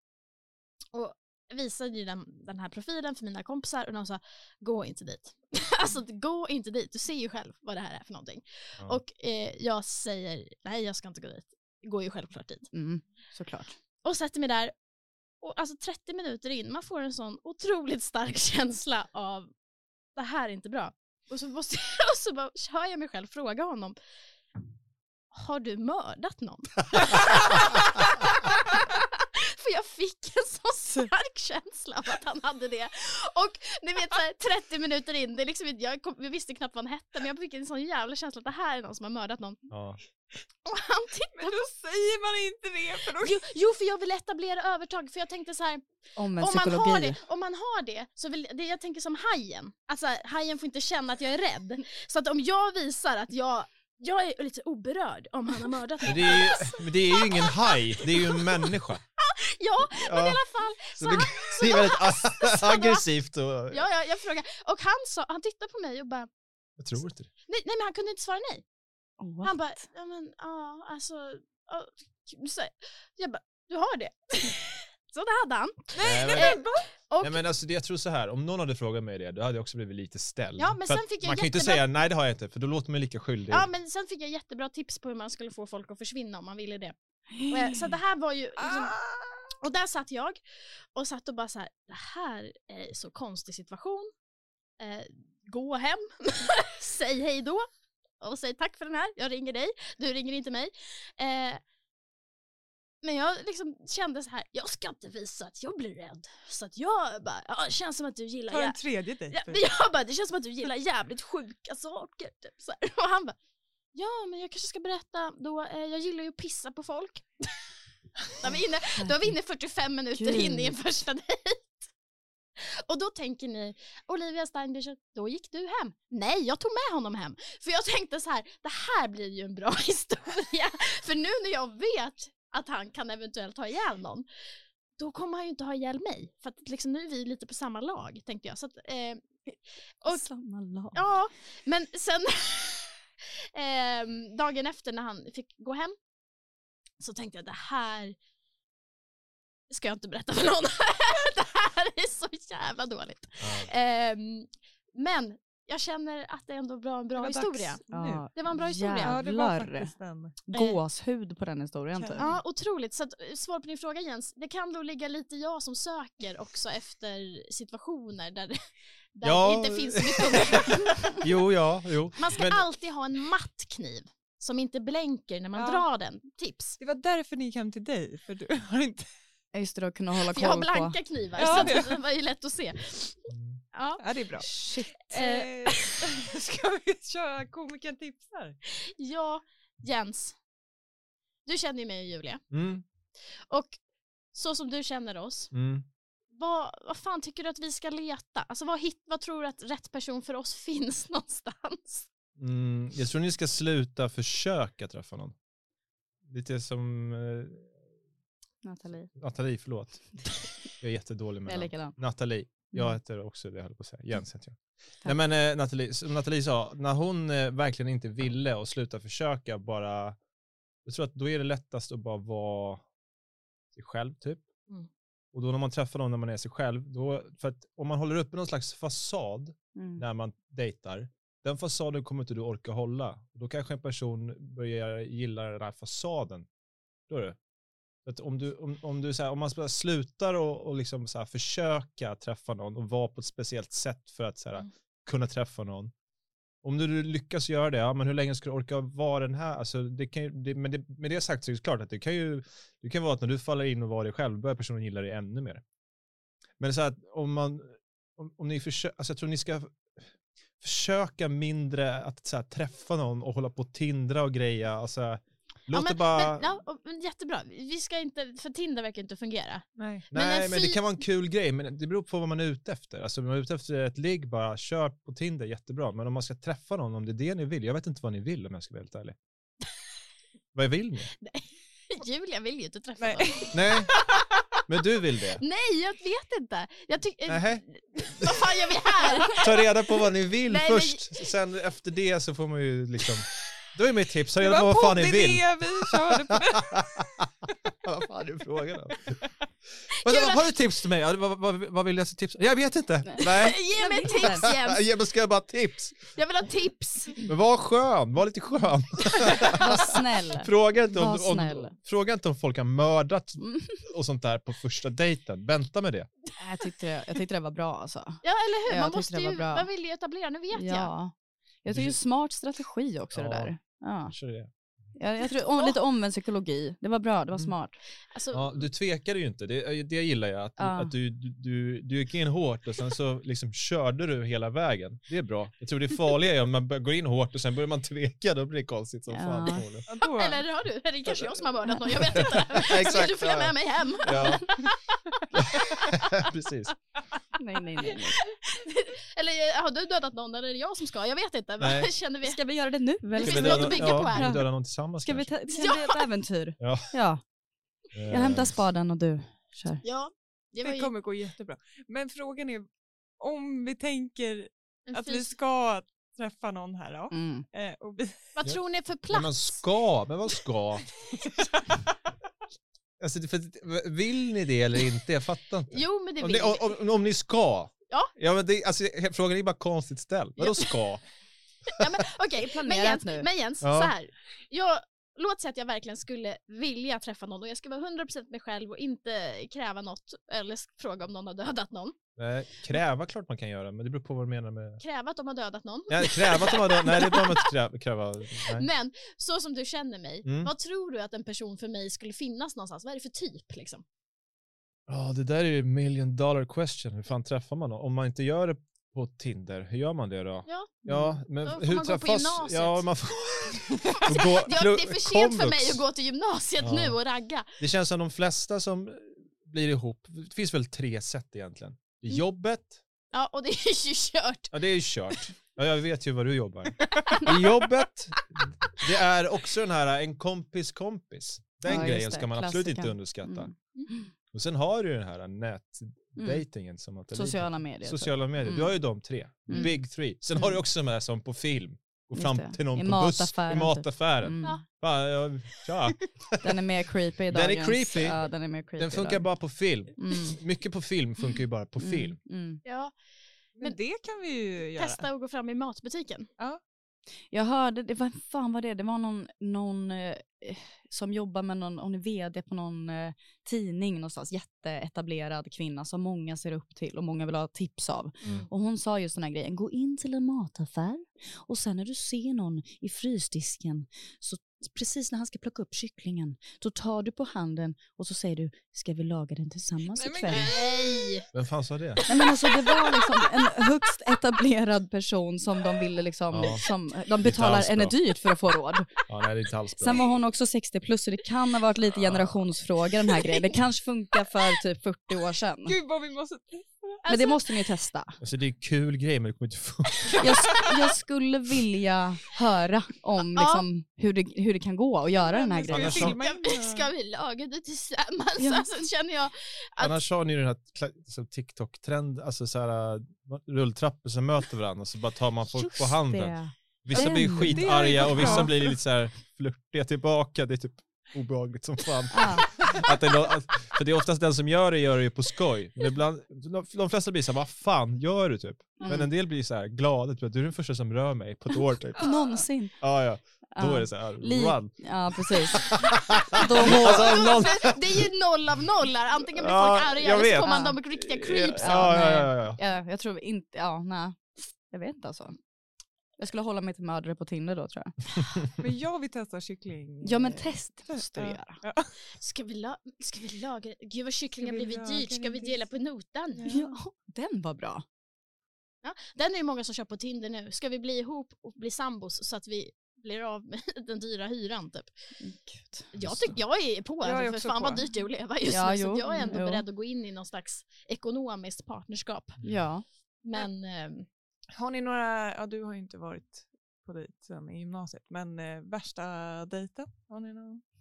Och visade ju den, den här profilen för mina kompisar och de sa, gå inte dit. alltså gå inte dit, du ser ju själv vad det här är för någonting. Ja. Och eh, jag säger, nej jag ska inte gå dit. Går ju självklart dit. Mm, såklart. Och sätter mig där. Och alltså 30 minuter in, man får en sån otroligt stark känsla av det här är inte bra. Och så, måste, och så bara hör jag mig själv fråga honom, har du mördat någon? Jag fick en så stark känsla av att han hade det. Och ni vet så här, 30 minuter in, det är liksom, jag, kom, jag visste knappt vad han hette men jag fick en sån jävla känsla att det här är någon som har mördat någon. Ja. Och han tittar men då säger man inte det för då Jo, jo, för jag vill etablera övertag. För jag tänkte så här, Om en om man, har det, om man har det, så vill, det jag tänker som hajen. Alltså hajen får inte känna att jag är rädd. Så att om jag visar att jag, jag är lite oberörd om han har mördat Men mig. det, är ju, men det är ju ingen haj, det är ju en människa. Ja, men i alla fall. Så Så det, han, det är väldigt så aggressivt och ja, ja, jag frågar. Och han, sa, han tittade på mig och bara, jag tror inte det. nej, nej men han kunde inte svara nej. What? Han bara, ja men ja, alltså, ja, så, jag bara, du har det. så det hade han. Nej, men, Eh, och, nej, men alltså, det, jag tror så här, om någon hade frågat mig det, då hade jag också blivit lite ställd. Ja, men För sen fick jag man kan ju inte säga nej det har jag inte, för då låter man lika skyldig. Ja men sen fick jag jättebra tips på hur man skulle få folk att försvinna om man ville det. Så det här var ju liksom, och där satt jag och satt och bara så här, det här är så konstig situation. Eh, gå hem, säg hej då och säg tack för den här, jag ringer dig, du ringer inte mig. Eh, men jag liksom kände så här, jag ska inte visa att jag blir rädd. Så att jag bara, ja, det känns som att du gillar Ta en tredje dejt. Jag bara, det känns som att du gillar jävligt sjuka saker. Typ, så här. Och han bara, ja men jag kanske ska berätta då, eh, jag gillar ju att pissa på folk. då, är vi inne, då är vi inne 45 minuter Gud. in i en första dejt. Och då tänker ni, Olivia Steinbücher, då gick du hem. Nej, jag tog med honom hem. För jag tänkte så här, det här blir ju en bra historia. För nu när jag vet att han kan eventuellt ha ihjäl någon, då kommer han ju inte ha ihjäl mig. För att liksom, nu är vi lite på samma lag, tänkte jag. Så att, eh, och, Samma lag. Ja, men sen ehm, dagen efter när han fick gå hem så tänkte jag det här ska jag inte berätta för någon. det här är så jävla dåligt. Ehm, men jag känner att det är ändå bra, en bra Det var historia. Ja, Det var en bra historia. Var Jävlar. en. Gåshud på den historien typ. Ja, otroligt. Så att, eh, svar på din fråga Jens, det kan då ligga lite jag som söker också efter situationer där, där Ja. det inte finns så mycket undersökning. Jo, ja, jo. Man ska Men- alltid ha en matt kniv som inte blänker när man Ja. drar den. Tips. Det var därför ni gick hem till dig, för du har inte... Just det, att kunna hålla För jag har koll på. blanka knivar Ja, så det- var ju lätt att se. Ja. Ja, det är bra. Shit. Eh, ska vi köra komikern tipsar? ja, Jens. Du känner ju mig och Julia. Mm, Och så som du känner oss, mm. Vad, vad fan tycker du att vi ska leta? Alltså vad, hit, vad tror du att rätt person för oss finns någonstans? Mm, jag tror ni ska sluta försöka träffa någon. Lite som eh, Nathalie. Nathalie, förlåt. Jag är jättedålig med namn. likadan. Nathalie. Jag Mm. heter också det, jag höll på att säga. Jens heter jag. Nej men eh, Nathalie, som Nathalie sa, när hon eh, verkligen inte ville och slutade försöka bara, jag tror att då är det lättast att bara vara sig själv typ. Och då när man träffar någon när man är sig själv, då, för att om man håller uppe någon slags fasad Mm. när man dejtar, den fasaden kommer inte du orka hålla. Då kanske en person börjar gilla den här fasaden. Förstår du? Så Att om, du, om, om, du så här, om man slutar och, och liksom så försöka träffa någon och vara på ett speciellt sätt för att så här, Mm. kunna träffa någon. Om du lyckas göra det, ja, men hur länge ska du orka vara den här? Alltså, det kan ju, det, med, det, med det sagt så är det klart att det kan ju det kan vara att när du faller in och var dig själv, börjar personen gilla dig ännu mer. Men så att om man, om, om ni försöker, alltså jag tror ni ska försöka mindre att så här, träffa någon och hålla på och tindra och greja. Alltså, låt ja, det men, bara... men, ja, men jättebra. Vi ska inte, för Tinder verkar inte fungera. Nej. men Nej, en men det kan vara en kul grej, men det beror på vad man är ute efter. Alltså om man är ute efter ett ligg, bara kör på Tinder, jättebra. Men om man ska träffa någon, om det är det ni vill, jag vet inte vad ni vill om jag ska vara helt ärlig. vad vill ni? Julia vill ju inte träffa Nej. någon. Nej, men du vill det. Nej, jag vet inte. Jag tycker... Nähä. Vad fan gör vi här? Ta reda på vad ni vill Nej, men- först, sen efter det så får man ju liksom... Då är mitt tips, Det var vad fan ni vill. poddidé, vi körde på det. vad fan är frågan om? Har du tips till mig? Ja, Vad, vad, vad vill jag se tips? Jag vet inte. Nej. Ge mig tips Jens. Ja, men ska jag bara tips? Jag vill ha tips. Men var skön, var lite skön. Var snäll. Fråga inte, om, Var om, fråga inte om folk har mördat Mm. och sånt där på första dejten. Vänta med det. Jag, tyckte det, jag tyckte det var bra alltså. Ja, eller hur? Man, måste det var ju, bra. man vill ju etablera, nu vet. Ja. Jag tycker det är smart strategi också Ja. det där. Ja. Kanske det. Jag, jag tror om, lite omvänd psykologi. Det var bra, det var Mm. smart. Alltså, Ja, du tvekade ju inte, det, det gillar jag. Att, Ja. att du, du, du, du gick in hårt och sen så liksom körde du hela vägen. Det är bra. Jag tror det farliga är om man går in hårt och sen börjar man tveka, då blir det konstigt som Ja. fan. Eller har du? Är det kanske jag som har mördat någon? Jag vet inte. Exakt, Vill du följa ja. med mig hem? Ja. Precis. Nej, nej, nej. Eller har du dödat någon eller är det jag som ska? Jag vet inte. Nej. känner vi? Ska vi göra det nu? Eller? finns Ska vi något döda, att bygga ja, på här. vi döda någon tillsammans Ska vi kanske? ta, ska vi ta ett äventyr? Ja. ja. Jag hämtar spaden och du kör. Ja, det Det ju kommer gå jättebra. Men frågan är, om vi tänker att vi ska träffa någon här då. Mm. eh, Och vi, Vad Ja. tror ni för Men man plats? ska, men vad ska? Alltså, för, vill ni det eller inte? Jag fattar inte. Jo, men det Om vill ni, om, om, om ni ska? Ja. ja men det, alltså, frågan är bara konstigt ställd. Vadå Ja. ska? Ja, men, okej, men planerat Jens, nu. men Jens Ja. så här. Jag, låt säga att jag verkligen skulle vilja träffa någon och jag ska vara 100% mig själv och inte kräva något eller fråga om någon har dödat någon. Nej, kräva klart man kan göra, men det beror på vad du menar med... Kräva att de har dödat någon. Nej, kräva att de har dö- Nej, det behöver man inte kräva. Nej. Men så som du känner mig, Mm. vad tror du att en person för mig skulle finnas någonstans? Vad är det för typ liksom? Ja, det där är ju million dollar question. Hur fan träffar man någon? Om man inte gör det på Tinder, hur gör man det då? Ja. Ja, men Då får hur man gå på gymnasiet. Ja, man får... gå, Ja, det är för sent för mig att gå till gymnasiet Ja. nu och ragga. Det känns som de flesta som blir ihop, det finns väl tre sätt egentligen. Det är Mm. Jobbet, Ja, och det är ju kört. ja det är ju kört. Ja, jag vet ju vad du jobbar. I jobbet, det är också den här en kompis kompis. Den Ja, grejen ska man absolut inte underskatta. Mm. Och sen har du den här nätdatingen som att Sociala medier. Sociala medier, Mm. du har ju de tre. Mm. Big three. Sen har du också här som på film. Gå Just fram till någon I på buss, i mataffären, typ. mataffären. Mm. Ja. Ja, tja. Den är mer creepy i Den är creepy. Ja, den är mer creepy Den funkar idag. bara på film. Mm. Mycket på film funkar ju bara på Mm. film. Mm. Ja, men Men- det kan vi ju göra. testa att gå fram i matbutiken. Jag hörde, det var, fan var det, det var någon, någon eh, som jobbar med någon, hon är vd på någon eh, tidning någonstans, jätteetablerad kvinna som många ser upp till och många vill ha tips av. Mm. Och hon sa just den här grejen, gå in till en mataffär och sen när du ser någon i frysdisken så precis när han ska plocka upp kycklingen då tar du på handen och så säger du, ska vi laga den tillsammans Nej, men ikväll? Nej! Vem fan sa det? Nej men alltså det var liksom en högst etablerad person som de ville liksom, Ja. som, de betalar henne dyrt för att få råd. Ja, nej, det är inte alls bra. Sen var hon också 60 plus så det kan ha varit lite generationsfråga den här grejen. Det kanske funkar för typ 40 år sedan. Gud vad vi måste Men det måste ni ju testa. Alltså det är en kul grej men det kommer inte funka. Jag, jag skulle vilja höra om liksom, hur, det, hur det kan gå att göra den här Ska vi grejen. Filma eh, Ska vi laga det tillsammans? Ja. Alltså, känner jag. Att- Annars har ni ju den här kla- som TikTok-trend, alltså så här, äh, rulltrappor som möter varandra så bara tar man folk på Just handen. det. Vissa blir skitarga och vissa blir lite så här flörtiga tillbaka. Det är typ obehagligt som fan. Ja. Att det för det är oftast den som gör det gör det ju på skoj. Men ibland, de, flesta blir så här, vad fan gör du typ? Men Mm. en del blir så här glada, typ, du är den första som rör mig på ett år typ. Någonsin. Ja, ja. Då Ja. är det så här, Li- run. Ja, precis. Då Alltså, om någon... Det är ju noll av noll här. Antingen blir Ja, folk arga jag eller så får man Ja. de riktiga creeps. Ja, ja, ja, ja. Ja, jag tror inte, ja nej. Jag vet inte alltså. Jag skulle hålla mig till mördare på Tinder då tror jag. Men jag vill testa kyckling. Ja men test måste du göra. Ja. Ska vi, la- ska vi laga? Gud vad kycklingar Ska vi blivit dyrt. Ska vi dela på notan? Ja. Ja, den var bra. Ja, den är ju många som kör på Tinder nu. Ska vi bli ihop och bli sambos så att vi blir av med den dyra hyran typ? Gud. Jag, tycker jag är på, Jag är för också fan på. vad dyrt det är att leva just Ja, nu. Så jo, att jag är ändå jo. beredd att gå in i någon slags ekonomiskt partnerskap. Ja. Men ehm, Har ni några, ja du har ju inte varit på dejt sen i gymnasiet, men eh, värsta dejten? Har ni någon?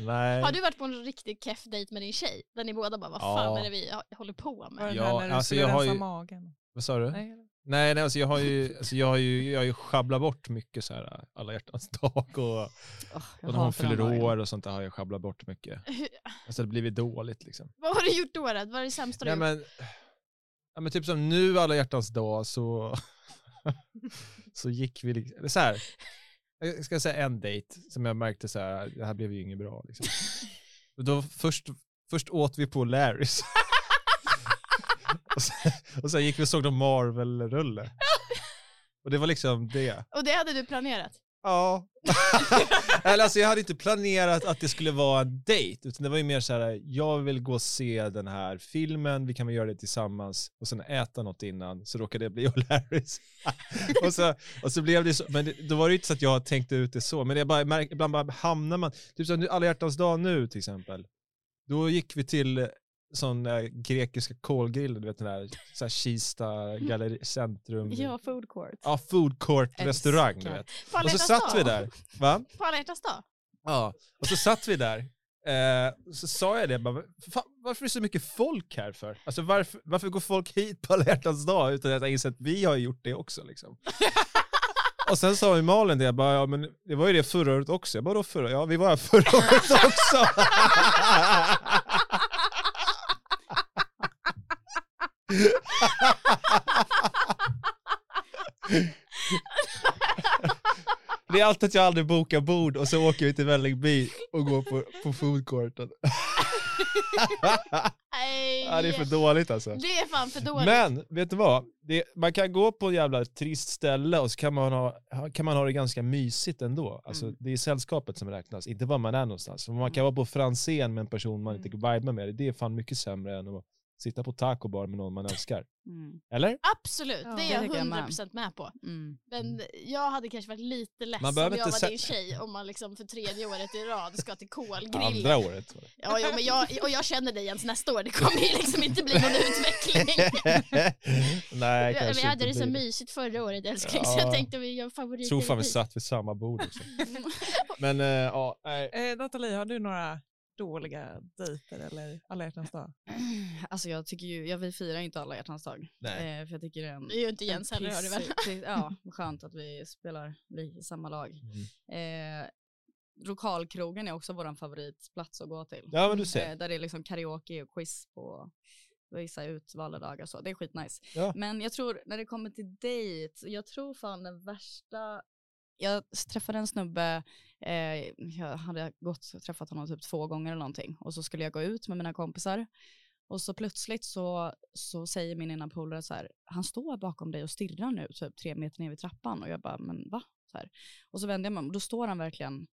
Nej. har du varit på en riktigt keff dejt med din tjej? Där ni båda bara, vad Ja. fan är det vi håller på Var med? det Ja, här när du alltså skulle jag har rensa ju- magen? Vad sa du? Nej. Nej, nej alltså jag har ju, alltså jag har ju, jag har ju schabblat bort mycket så här alla hjärtans dag och, Oh, och när hon fyller år och sånt där har jag schabblat bort mycket. Alltså det har blivit dåligt liksom. Vad har du gjort då? Vad är det sämsta du Nej, har gjort? men, ja, men typ som nu alla hjärtans dag så, så gick vi, liksom, eller så här, jag ska säga en dejt som jag märkte så här, det här blev ju inget bra liksom. Då först, först åt vi på Larrys. och, sen, och sen gick vi och såg någon Marvel-rulle. Och det var liksom det. Och det hade du planerat? Ja. Eller alltså jag hade inte planerat att det skulle vara en dejt, utan det var ju mer så här, jag vill gå och se den här filmen, vi kan väl göra det tillsammans och sen äta något innan, så råkade det bli O'Larrys. och, så, och så blev det så, men det, då var det ju inte så att jag tänkte ut det så, men jag bara märk, ibland bara hamnar man, typ som alla hjärtans dag nu till exempel, då gick vi till sån äh, grekiska kolgrillen, du vet den där, så här Kista galleri, centrum. Ja, food court. Ja, food court restaurang du vet. Och så satt vi där. Va? På alla hjärtans dag? Ja, och så satt vi där. Eh, så sa jag det, bara, "Fan, varför är det så mycket folk här för? Alltså varför, varför går folk hit på alla hjärtans dag utan att insett att vi har gjort det också liksom. Och sen sa ju Malin det, jag bara, ja men det var ju det förra året också. Jag bara, då förra? Ja vi var här förra året också. Det är alltid att jag aldrig bokar bord och så åker vi till Vällingby och går på, på foodcourten. Ja, det är för dåligt alltså. Det är fan för dåligt. Men, vet du vad? Det, man kan gå på ett jävla trist ställe och så kan man ha, kan man ha det ganska mysigt ändå. Alltså, Mm. Det är sällskapet som räknas, inte var man är någonstans. Man kan vara på Franzén med en person man inte Mm. vibar med, det är fan mycket sämre än att sitta på taco bar med någon man älskar. Mm. Eller? Absolut, Ja, det är jag tycker jag med. 100% med på. Mm. Men jag hade kanske varit lite less Man om jag inte var din tjej om man liksom för tredje året i rad ska till kolgrillen. Andra året. var det. Ja, jo, men jag, och jag känner dig ens nästa år, det kommer ju liksom inte bli någon utveckling. Nej, Vi kanske hade det så mysigt förra året älskling, så Ja. jag tänkte vi gör favoriter. Jag tror fan vi satt vid samma bord också. Men eh, ja, nej. Eh, Nathalie, har du några dåliga dejter eller alla hjärtans dag? Alltså jag tycker ju, jag, vi firar ju inte alla hjärtans dag. Nej. Eh, för jag tycker det är en, Det är ju inte Jens en heller, hör du väl? piss- Ja, skönt att vi spelar i samma lag. Mm. Eh, lokalkrogen är också vår favoritplats att gå till. Ja men du ser. Eh, där det är liksom karaoke och quiz på vissa utvalda dagar så. Det är skitnice. Ja. Men jag tror när det kommer till dejt, jag tror fan den värsta jag träffade en snubbe, eh, jag hade gått och träffat honom typ två gånger eller någonting och så skulle jag gå ut med mina kompisar och så plötsligt så, så säger min ena polare så här, han står bakom dig och stirrar nu typ tre meter ner vid trappan och jag bara, men va? Så här. Och så vänder jag mig om och då står han verkligen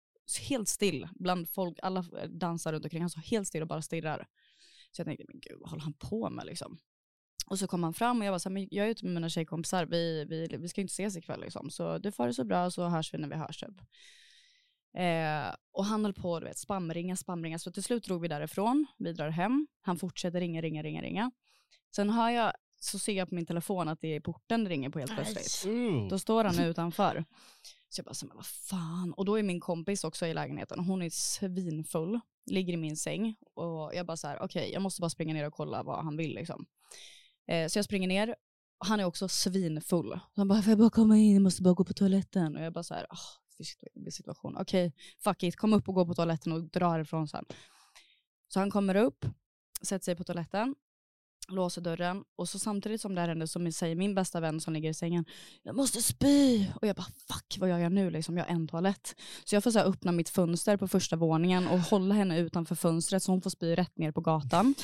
helt still bland folk, alla dansar runt omkring, han står helt still och bara stirrar. Så jag tänkte, men gud vad håller han på med liksom? Och så kom han fram och jag var så här, men jag är ute med mina tjejkompisar, vi, vi, vi ska inte ses ikväll liksom. Så du får det så bra så hörs vi när vi hörs typ. Eh, och han höll på att spamringa, spamringa. Så till slut drog vi därifrån. Vi drar hem. Han fortsätter ringa, ringa, ringa, ringa. Sen har jag, så ser jag på min telefon att det är porten det ringer på helt plötsligt. Då står han utanför. Så jag bara, så, men vad fan. Och då är min kompis också i lägenheten. Hon är svinfull, ligger i min säng. Och jag bara så här, okej, jag måste bara springa ner och kolla vad han vill liksom. Eh, så jag springer ner. Han är också svinfull. Så han bara, får jag bara komma in, jag måste bara gå på toaletten. Och jag bara så här, oh, situation. Okej, fuck it, kom upp och gå på toaletten och dra härifrån sen. Så han kommer upp, sätter sig på toaletten, låser dörren och så samtidigt som det här händer så säger min bästa vän som ligger i sängen, jag måste spy. Och jag bara fuck vad gör jag nu liksom, jag har en toalett. Så jag får så här öppna mitt fönster på första våningen och hålla henne utanför fönstret så hon får spy rätt ner på gatan.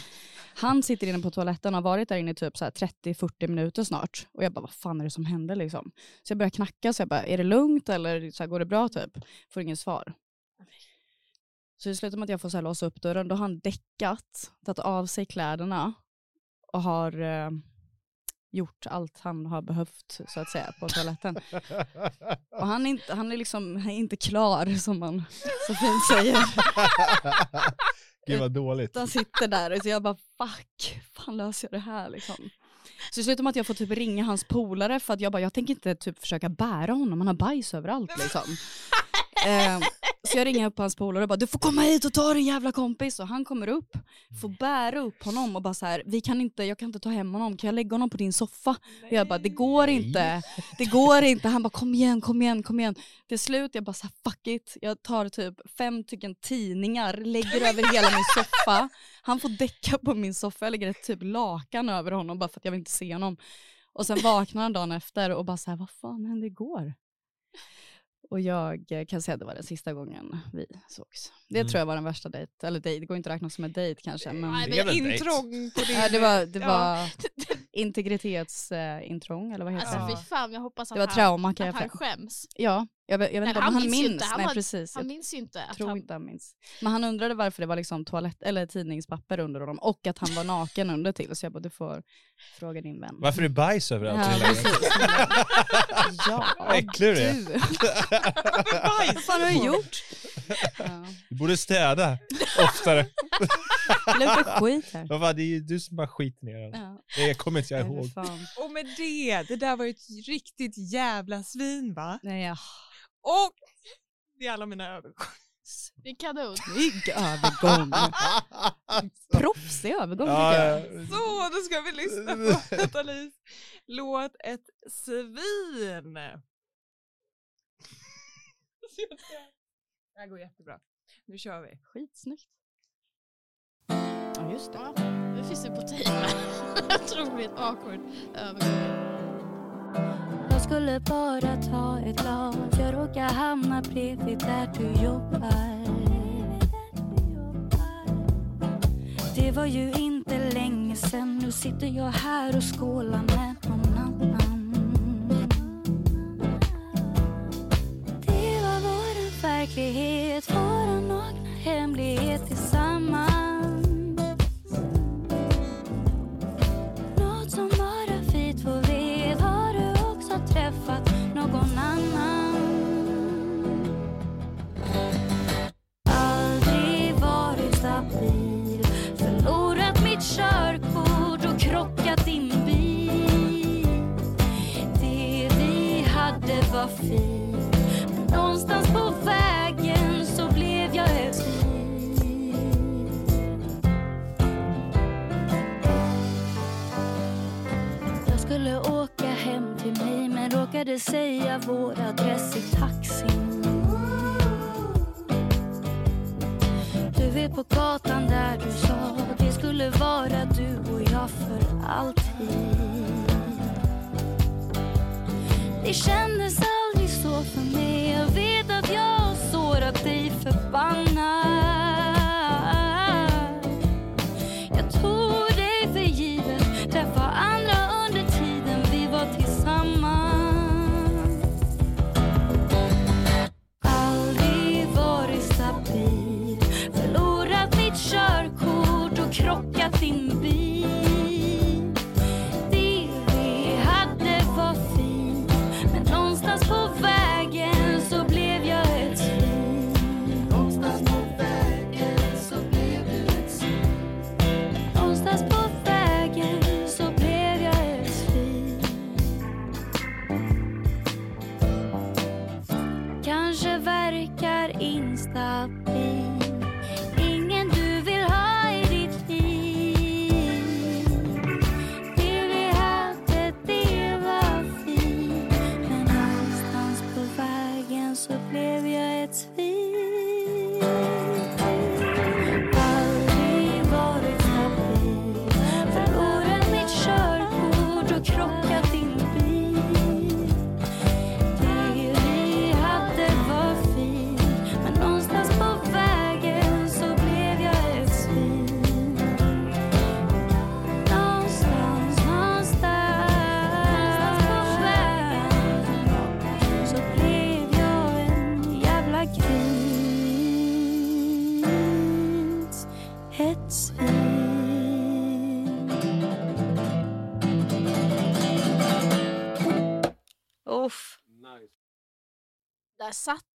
Han sitter inne på toaletten och har varit där inne i typ 30-40 minuter snart. Och jag bara vad fan är det som händer liksom? Så jag börjar knacka så jag bara är det lugnt eller så här, går det bra typ? Får ingen svar. Så det slutar med att jag får så här låsa upp dörren. Då har han däckat, tagit av sig kläderna och har eh, gjort allt han har behövt så att säga på toaletten. Och han är inte, han är liksom han är inte klar som man så fint säger. Gud vad dåligt. Han sitter där och så jag bara fuck, fan löser jag det här liksom. Så det slutar med att jag får typ ringa hans polare för att jag bara, jag tänker inte typ försöka bära honom, han har bajs överallt liksom. Eh, så jag ringer upp hans polare och bara du får komma hit och ta din jävla kompis och han kommer upp, får bära upp honom och bara så här, vi kan inte, jag kan inte ta hem honom, kan jag lägga honom på din soffa? Och jag bara det går inte, det går inte. Han bara kom igen, kom igen, kom igen. Till slut jag bara så här, fuck it, jag tar typ fem stycken tidningar, lägger över hela min soffa. Han får däcka på min soffa, jag lägger ett typ lakan över honom bara för att jag vill inte se honom. Och sen vaknar han dagen efter och bara så här, vad fan hände igår? Och jag eh, kan säga att det var den sista gången vi sågs. Det Mm. tror jag var den värsta dejt, eller dejt, det går inte att räkna som en dejt kanske. Men Nej, Det är. Intrång på din... ja, det var, det Ja. var integritetsintrång, eller vad heter Alltså det? Ja. fy fan, jag hoppas att Det var han, trauma kan att jag han skäms. Ja, jag, vet- jag vet Nej, inte om han han minns inte. Han Nej var- precis, Han jag minns ju inte att tror han... inte han minns. Men han undrade varför det var liksom toalett, eller tidningspapper under honom och att han var naken under till. Så jag bara, du får fråga din vän. Varför är det bajs överallt? Ja, precis. ja, Vad äcklig du är. Vad fan har du gjort? Ja. Du borde städa oftare. Det luktar skit här. Vad fan, det är ju du som bara skiter ner den. Ja. Det kommer inte jag ihåg. Och med det, det där var ju ett riktigt jävla svin va? Nej, ja. Och det är alla mina övergångar. Det är kanon. Snygg övergång. Proffsig övergång tycker Ja, jag. ja. Så, då ska vi lyssna på Natalies låt Ett svin. Det här går jättebra. Nu kör vi. Skitsnyggt. Ja, just det. Ja, nu finns det på tejp med. Otroligt awkward övergång. Jag skulle bara ta ett glas Jag råkar hamna bredvid där du jobbar. Det var ju inte länge sen Nu sitter jag här och skålar med någon annan. Det var vår verklighet. Råkade säga vår adress i taxin. Du vet på gatan där du sa det skulle vara du och jag för alltid. Det kändes aldrig så för mig. Jag vet att jag har sårat dig förbannat.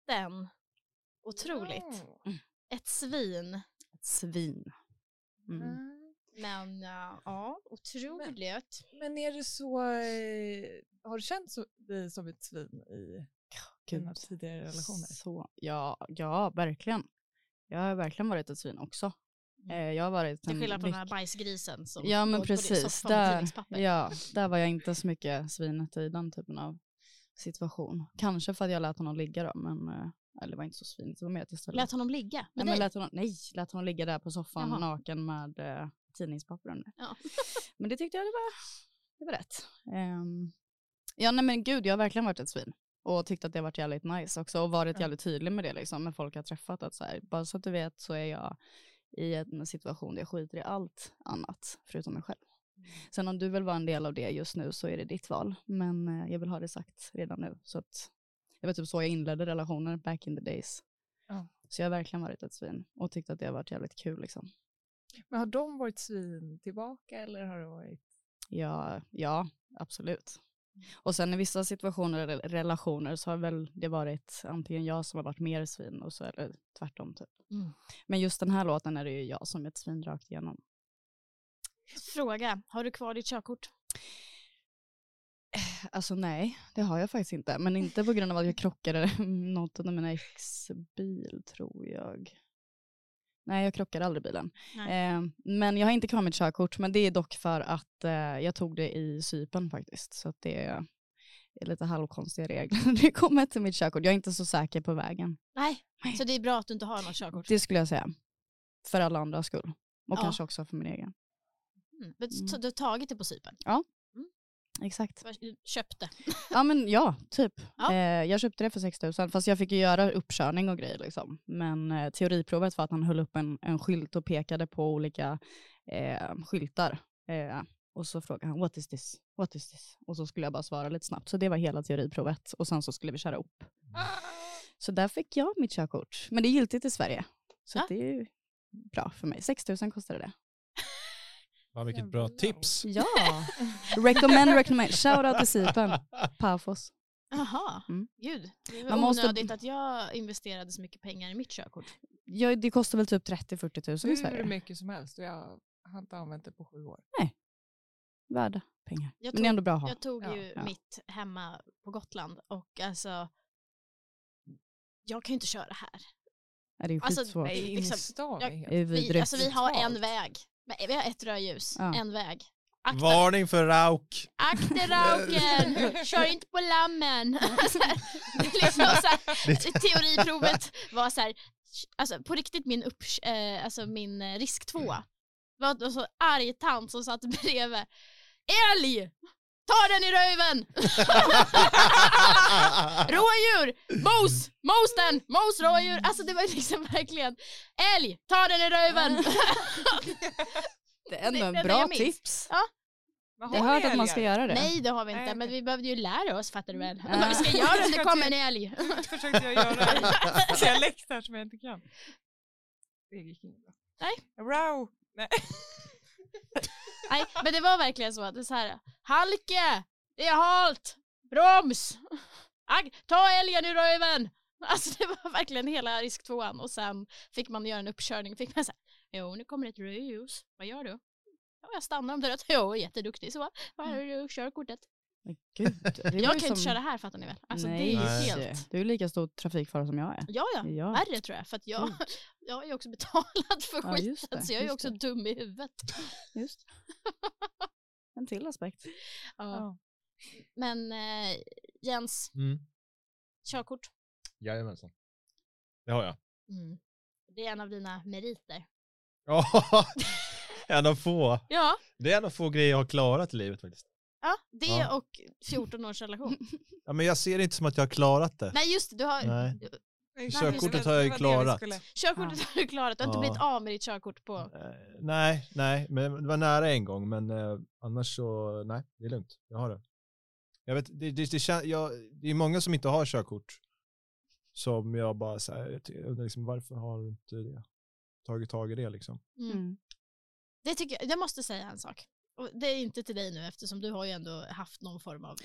Den. Otroligt. Mm. Ett svin. Ett svin. Mm. Mm. Men ja, ja otroligt. Men är det så, eh, har du känt dig som ett svin i dina tidigare relationer? Så, ja, ja, verkligen. Jag har verkligen varit ett svin också. Mm. Eh, jag har varit Till skillnad från den här bajsgrisen som Ja men precis, där, ja, där var jag inte så mycket svinet i den typen av situation. Kanske för att jag lät honom ligga då, men eh, eller det var inte så svinigt, det var mer att jag ställde Lät honom ligga nej, med men dig? lät honom, nej, lät honom ligga där på soffan Jaha. naken med eh, tidningspapper under. Ja. Men det tyckte jag det var, det var rätt. Ehm, ja nej men gud, jag har verkligen varit ett svin. Och tyckt att det har varit jävligt nice också och varit Ja. jävligt tydlig med det liksom med folk jag har träffat att så här, bara så att du vet så är jag i en situation där jag skiter i allt annat förutom mig själv. Sen om du vill vara en del av det just nu så är det ditt val. Men eh, jag vill ha det sagt redan nu. Så att, det var typ så jag inledde relationer back in the days. Ja. Så jag har verkligen varit ett svin och tyckt att det har varit jävligt kul liksom. Men har de varit svin tillbaka eller har det varit? Ja, ja, absolut. Och sen i vissa situationer eller relationer så har väl det varit antingen jag som har varit mer svin och så eller tvärtom typ. Mm. Men just den här låten är det ju jag som är ett svin rakt igenom. Fråga, har du kvar ditt körkort? Alltså nej, det har jag faktiskt inte. Men inte på grund av att jag krockade något av mina ex bil tror jag. Nej, jag krockade aldrig bilen. Eh, men jag har inte kvar mitt körkort, men det är dock för att eh, jag tog det i sypen faktiskt. Så det är, är lite halvkonstiga regler när det kommer till mitt körkort. Jag är inte så säker på vägen. Nej, så det är bra att du inte har något körkort? Det skulle jag säga. För alla andras skull. Och Ja. kanske också för min egen. Mm. Men Mm. Du har tagit det på Cypern? Exakt. Köpte? Ja men ja, typ. Ja. Eh, jag köpte det för 6 000 fast jag fick ju göra uppkörning och grejer liksom. Men eh, teoriprovet var att han höll upp en, en skylt och pekade på olika eh, skyltar. Eh, och så frågade han what is this? What is this? Och så skulle jag bara svara lite snabbt. Så det var hela teoriprovet och sen så skulle vi köra upp. Så där fick jag mitt körkort. Men det är giltigt i Sverige. Så Ja. det är ju bra för mig. 6 000 kostade det. Fan vilket bra tips. Ja, recommend, recommend. Shoutout till Sipen, Pafos. Jaha, Mm. gud. Det var Man måste- onödigt att jag investerade så mycket pengar i mitt körkort. Ja, det kostar väl typ 30-40 000 i Hur Sverige. mycket som helst och jag har inte använt det på sju år. Värda pengar. Jag Men det är tog- ändå bra att ha. Jag tog Ja, ju ja. mitt hemma på Gotland och alltså jag kan ju inte köra här. Ja, det är ju Alltså, skitsvårt. Nej, i liksom, jag- Vi, alltså, vi har en väg. Men Vi har ett rödljus, Ja. en väg. Akta, Varning för rauk. akta rauken, kör inte på lammen. Så här, liksom så här, teoriprovet var så här, alltså på riktigt min, upp, eh, alltså min eh, risk två. Det var en så arg tant som satt bredvid. Älg! Ta den i röven! Rådjur! Mos! Mos den! Mos rådjur! Alltså det var liksom verkligen Älg! Ta den i röven! Det är ändå en det bra tips. Men Jag har hört att man ska göra det. Nej det har vi inte Nej, men vi behövde ju lära oss fattar du väl? Ja. Vad vi ska göra om det kommer en älg. försökte jag göra en dialekt här som jag inte kan. Det gick inte bra. Nej. Wow. Nej. Nej men det var verkligen så att det är så här Halke! Det är halt! Broms! Ag, ta älgen i röven! Alltså det var verkligen hela risk tvåan och sen fick man göra en uppkörning. Fick man säga, jo nu kommer ett rödljus, vad gör du? Ja, jag stannar om det rött. Jo, jätteduktig så. Här har du körkortet. Men Gud, Jag kan som- inte köra här fattar ni väl? Alltså Nej, det är ju helt... Du är lika stor trafikfara som jag är. Ja, ja. Ja. Värre tror jag. För att jag, jag har ju också betalat för Ja, skiten det, så jag är ju också det. dum i huvudet. Just. En till aspekt. Ja. Ja. Men eh, Jens, Mm. körkort. Jajamensan. Det har jag. Mm. Det är en av dina meriter. Ja, en av få. Ja, Det är en av få grejer jag har klarat i livet faktiskt. Ja det Ja. och 14 års relation. Ja, men jag ser det inte som att jag har klarat det. Nej just det, du har, Nej. Körkortet har jag ju klarat. körkortet har du klarat. Du har inte Ja. blivit av med ditt körkort på... Eh, nej, nej, men det var nära en gång, men eh, annars så, nej, det är lugnt. Jag har det. Jag vet, det, det, det, kän, jag, det är många som inte har körkort som jag bara så här, jag ty- undrar liksom, varför har du inte det? tagit tag i det liksom? Mm. Mm. Det tycker jag, jag måste säga en sak. Och det är inte till dig nu eftersom du har ju ändå haft någon form av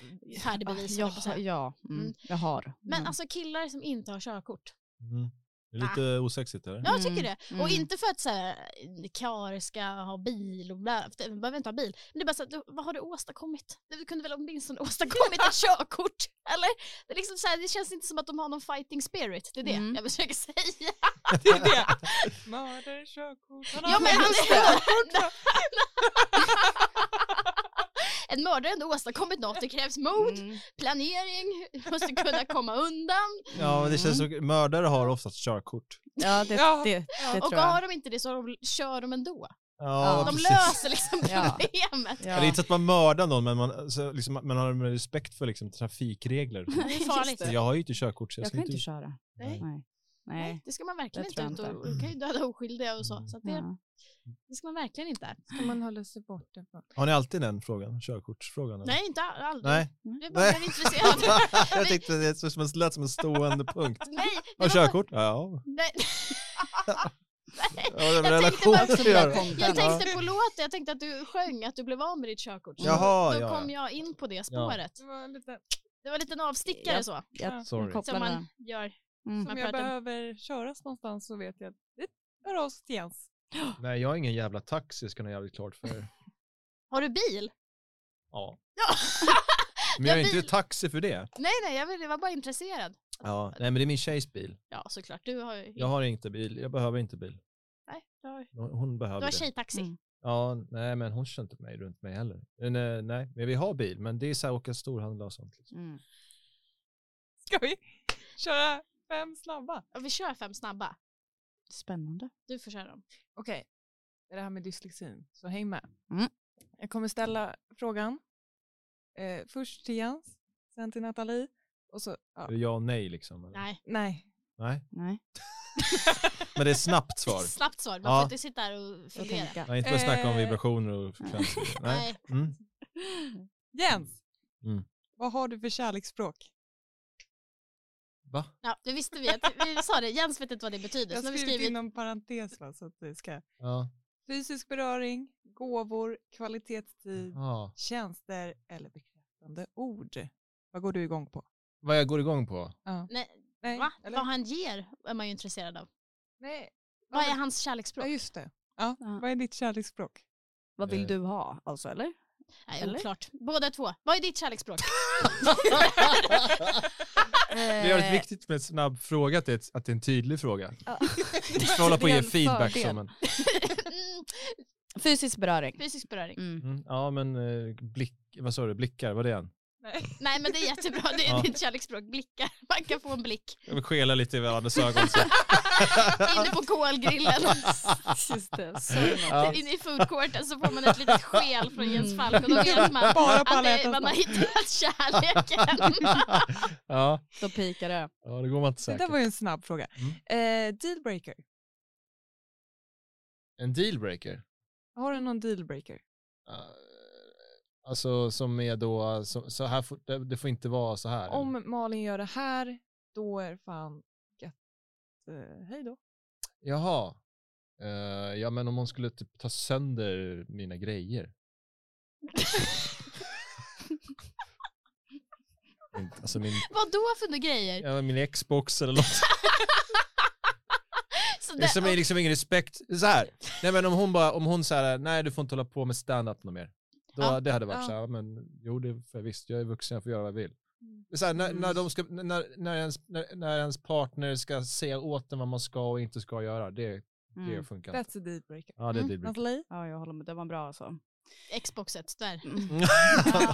färdig bevis. ja, ja mm, Mm. jag har. Men Mm. alltså killar som inte har körkort. Mm. Lite osexigt eller? Ja, jag tycker Mm, det. Och mm. inte för att så här, ska ha bil och bla, för de behöver inte ha bil. Men det är bara så att, du, vad har du åstadkommit? Du kunde väl åtminstone åstadkommit ett körkort? Eller? Det, är liksom så här, det känns inte som att de har någon fighting spirit. Det är det Mm. jag försöker säga. Det är det. Mördare, körkort. Han Ja, har men han är-. En mördare har ändå åstadkommit något. Det krävs mod, Mm. planering, måste kunna komma undan. Ja, men det känns Mm. så, mördare har oftast körkort. Ja, det, Ja. det, det Och tror har jag. de inte det så de, kör de ändå. Ja, De precis. löser liksom Ja. problemet. Ja. Det är inte så att man mördar någon, men man, så, liksom, man har med respekt för liksom, trafikregler. Det är farligt. det. Jag har ju inte körkort så jag, Jag ska kan inte... inte köra. Nej. Nej. Nej, det ska man verkligen det inte ut jag och inte. du kan ju döda oskyldiga och så. Så att det, Ja. det ska man verkligen inte. Ska man hålla sig borta från? Har ni alltid den frågan? Körkortsfrågan? eller? Nej, inte aldrig. Nej. Jag bara blev intresserad. jag tyckte det som en- lät som en stående punkt. Nej, det Har var bara- körkort? Ja. Nej. Nej. ja det Jag tänkte bara-. Jag tänkte på låten, jag tänkte att du sjöng att du blev av med ditt körkort. Jaha, då ja, kom jag in på det spåret. Det var lite, Det var en liten avstickare Ja. så, Jag, jag som man gör. Mm. Man om jag behöver köras någonstans så vet jag att det hör av sig till Jens. Nej, jag har ingen jävla taxi ska ni ha jävligt klart för er. Har du bil? Ja. Ja. Men jag är inte taxi för det. Nej, nej, jag, vill, jag var bara intresserad. Ja, nej men det är min tjejs bil. Ja, såklart. Du har ju... Jag har inte bil, jag behöver inte bil. Nej, du har, Hon hon behöver du har det. tjejtaxi. Mm. Ja, nej men hon kör inte mig runt mig heller. Men, eh, nej, men vi har bil, men det är så här åka storhandla och sånt. Liksom. Mm. Ska vi köra fem snabba? Ja, vi kör fem snabba. Spännande. Du får köra dem. Okej, det är det här med dyslexin, så häng med. Mm. Jag kommer ställa frågan eh, först till Jens, sen till Nathalie och så, ja. Är det ja och nej liksom? Eller? Nej. nej. nej. Nej. Men det är snabbt svar. Snabbt svar. Man Ja. får inte sitta här och Jag fundera. tänker. Nej, inte börja snacka om Eh. vibrationer och frekvenser. Nej. Nej. Mm. Jens, Mm. vad har du för kärleksspråk? Va? Ja, det visste vi. Att, vi sa det. Jens vet inte vad det betyder. Jag har vi skrivit skrivit... inom parentes va, så att det ska... Ja. Fysisk beröring, gåvor, kvalitetstid, ja. tjänster eller bekräftande ord. Vad går du igång på? Vad jag går igång på? Ja. Nej, Nej, va? eller? Vad han ger är man ju intresserad av. Nej. Vad är hans Ja kärleksspråk? just det. Ja. Ja. Vad är ditt kärleksspråk? Vad vill Eh. du ha alltså eller? Nej, Eller? oklart. Båda två. Vad är ditt kärleksspråk? Det är väldigt viktigt med en snabb fråga att det är, ett- att det är en tydlig fråga. Ja. Du ska hålla på är ge feedback som en... Fysisk beröring. Fysisk beröring. Mm. Mm, ja men eh, blick, vad sa du, blickar, vad är det? Nej. Nej men det är jättebra. Det är Ja. ditt kärleksspråk. Blickar. Man kan få en blick. Jag vill skela lite i varandras ögon. Inne på kolgrillen. Just det. Så Ja. Inne i foodcourten så får man ett litet skel från Jens Mm. Falk och då vet man Bara att det, man har hittat kärleken. ja, Då pikar det. ja, det går man inte Det säkert. där var ju en snabb fråga. Mm. Eh, dealbreaker. En dealbreaker? Har du någon dealbreaker? Uh, alltså som är då, så, så här får, det, det får inte vara så här. eller? Om Malin gör det här, då är fan gött. Eh, hej då. Jaha. Eh, ja men om hon skulle typ ta sönder mina grejer. Min- alltså min, Vad då för några grejer? ja, min Xbox eller något. Så Det är som är liksom ingen respekt. Så här. Nej men om hon bara, om hon säger nej du får inte hålla på med stand-up något mer. Då, Ja. Det hade varit Ja. så här, men jo det jag visst, jag är vuxen, jag får göra vad jag vill. Det här, när, när, de ska, när, när, ens, när, när ens partner ska säga åt en vad man ska och inte ska göra, det, det Mm. funkar inte. That's a dealbreaker. Ja det är Mm. dealbreaker. Nathalie? Ja, jag håller med. Det var bra alltså. Xboxet, där.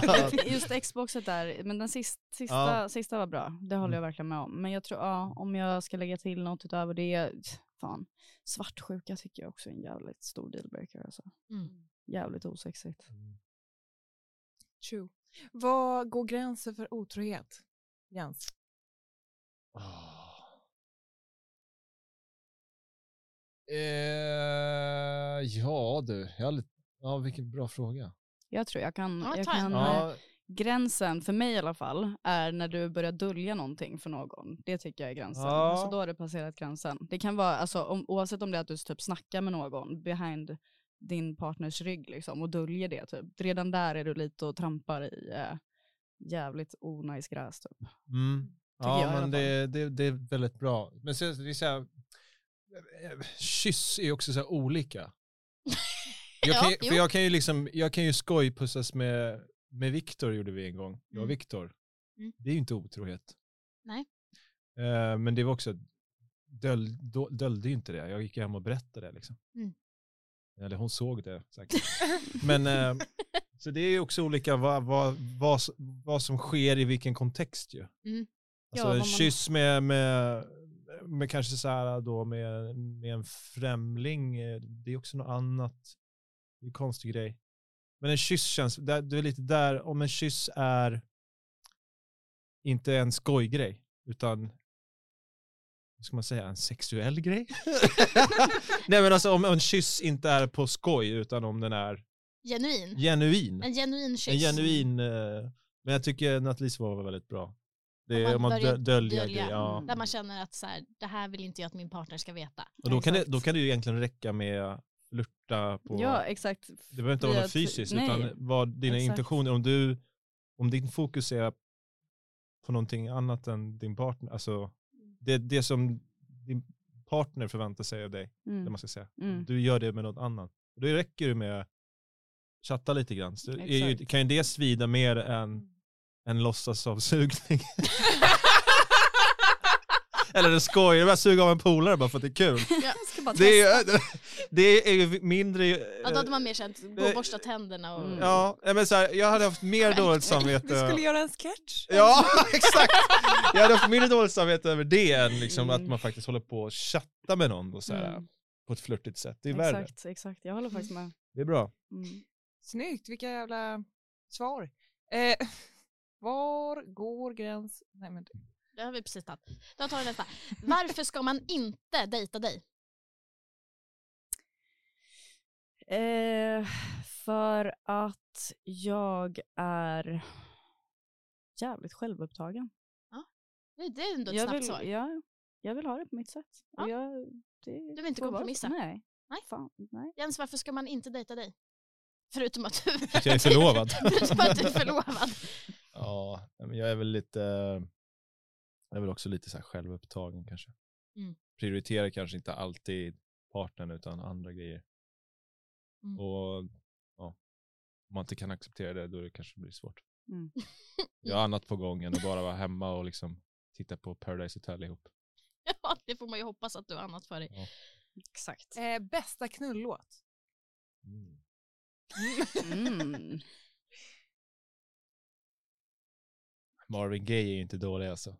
Ja, just Xboxet där, men den sista, sista, Ja. sista var bra. Det håller jag verkligen med om. Men jag tror, ja, om jag ska lägga till något utöver det, fan, svartsjuka tycker jag också är en jävligt stor dealbreaker. Alltså. Mm. Jävligt osexigt. True. Vad går gränsen för otrohet? Jens? Ah. Eh, ja du, jag ja vilken bra fråga. Jag tror jag kan, Ja, jag kan eh, Ja, gränsen, för mig i alla fall, är när du börjar dölja någonting för någon. Det tycker jag är gränsen. Ja. Så då har du passerat gränsen. Det kan vara, alltså, om, oavsett om det är att du typ snackar med någon behind din partners rygg liksom, och döljer det. Typ. Redan där är du lite och trampar i eh, jävligt onajs gräs. Typ. Mm. Ja, men det, det, det är väldigt bra. Men så, det är så här, kyss är också så här olika. Jag Ja, kan, jo. för jag kan ju liksom, jag kan ju skojpussas med, med Viktor gjorde vi en gång. Jag och Mm. Viktor. Mm. Det är ju inte otrohet. Nej. Eh, men det var också, döl, då, döljde ju inte det. Jag gick hem och berättade det liksom. Mm. Eller hon såg det säkert. men eh, så det är ju också olika vad, vad, vad, vad som sker i vilken kontext ju. Mm. Alltså Ja, en man- kyss med, med, med kanske så här då med, med en främling, eh, det är också något annat. Det är en konstig grej. Men en kyss känns, du är lite där, om en kyss är inte en skojgrej, utan ska man säga, en sexuell grej? Nej men alltså om en kyss inte är på skoj, utan om den är Genuin. genuin. En genuin kyss. En genuin, eh, men jag tycker Nathalies var väldigt bra. Det är man om man börjar dö- döljer dölja. grejer. Ja. Där man känner att så här, det här vill inte jag att min partner ska veta. Och då kan, det, då kan det ju egentligen räcka med flirta på, Ja, exakt. det behöver inte vara något fysiskt, nej, utan vad dina exakt. intentioner, om du, om din fokus är på någonting annat än din partner, alltså det, det som din partner förväntar sig av dig, Mm. det man ska säga. Mm. Du gör det med något annat. Då räcker det med att chatta lite grann. Så ju, kan ju det svida mer än en låtsasavsugning. Eller en skoj, jag bara suga av en polare bara för att det är kul. Ska bara Det är, det är ju mindre... Ja, då hade man mer känt, gå och borsta tänderna och... Mm. Ja, men så här, jag hade haft mer dåligt samvete. Vi skulle göra en sketch. Ja, exakt! Jag hade haft mindre dåligt samvete över det än liksom Mm. att man faktiskt håller på och chatta med någon och så här, Mm. på ett flörtigt sätt. Det är värre. Exakt, exakt. Jag håller faktiskt med. Det är bra. Mm. Snyggt, vilka jävla svar. Eh, var går gräns... Nej men Det har vi precis tagit. Då tar vi nästa. Varför ska man inte dejta dig? Eh, för att jag är jävligt självupptagen. Det det är ändå ett Jag snabbt vill, svar. ja, jag vill ha det på mitt sätt. Ja. Jag, det Du vill inte kompromissa? Nej. Nej. Fan, nej. Jens, varför ska man inte dejta dig? Förutom att du, jag är förlovad. Förutom att du är förlovad. Ja, men jag är väl lite, jag är väl också lite så här självupptagen kanske. Mm. Prioriterar kanske inte alltid partnern utan andra grejer. Mm. Och ja, om man inte kan acceptera det då det kanske blir svårt. Mm. Jag har annat på gång än att bara vara hemma och liksom titta på Paradise Hotel ihop. Ja, det får man ju hoppas att du har annat för dig. Exakt. eh, bästa knullåt? Mm. Mm. Marvin Gaye är ju inte dålig alltså.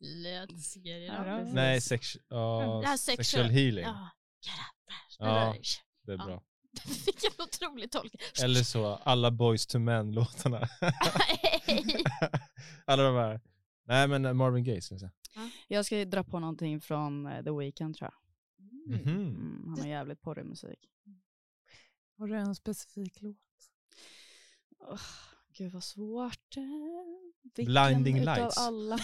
Let's get it Ja, on. precis. Nej, sex, här sexual, sexual- healing. Ja. Ja, det är bra. Vilken otrolig tolkning. Eller så, alla Boys to Men-låtarna. alla de här. Nej men Marvin Gaye ska jag säga. Jag ska dra på någonting från eh, The Weeknd tror jag. Mhm. Mm, han har jävligt porrig musik. Har du en specifik låt? Oh, gud vad svårt. Vilken Blinding utav Lights. Alla?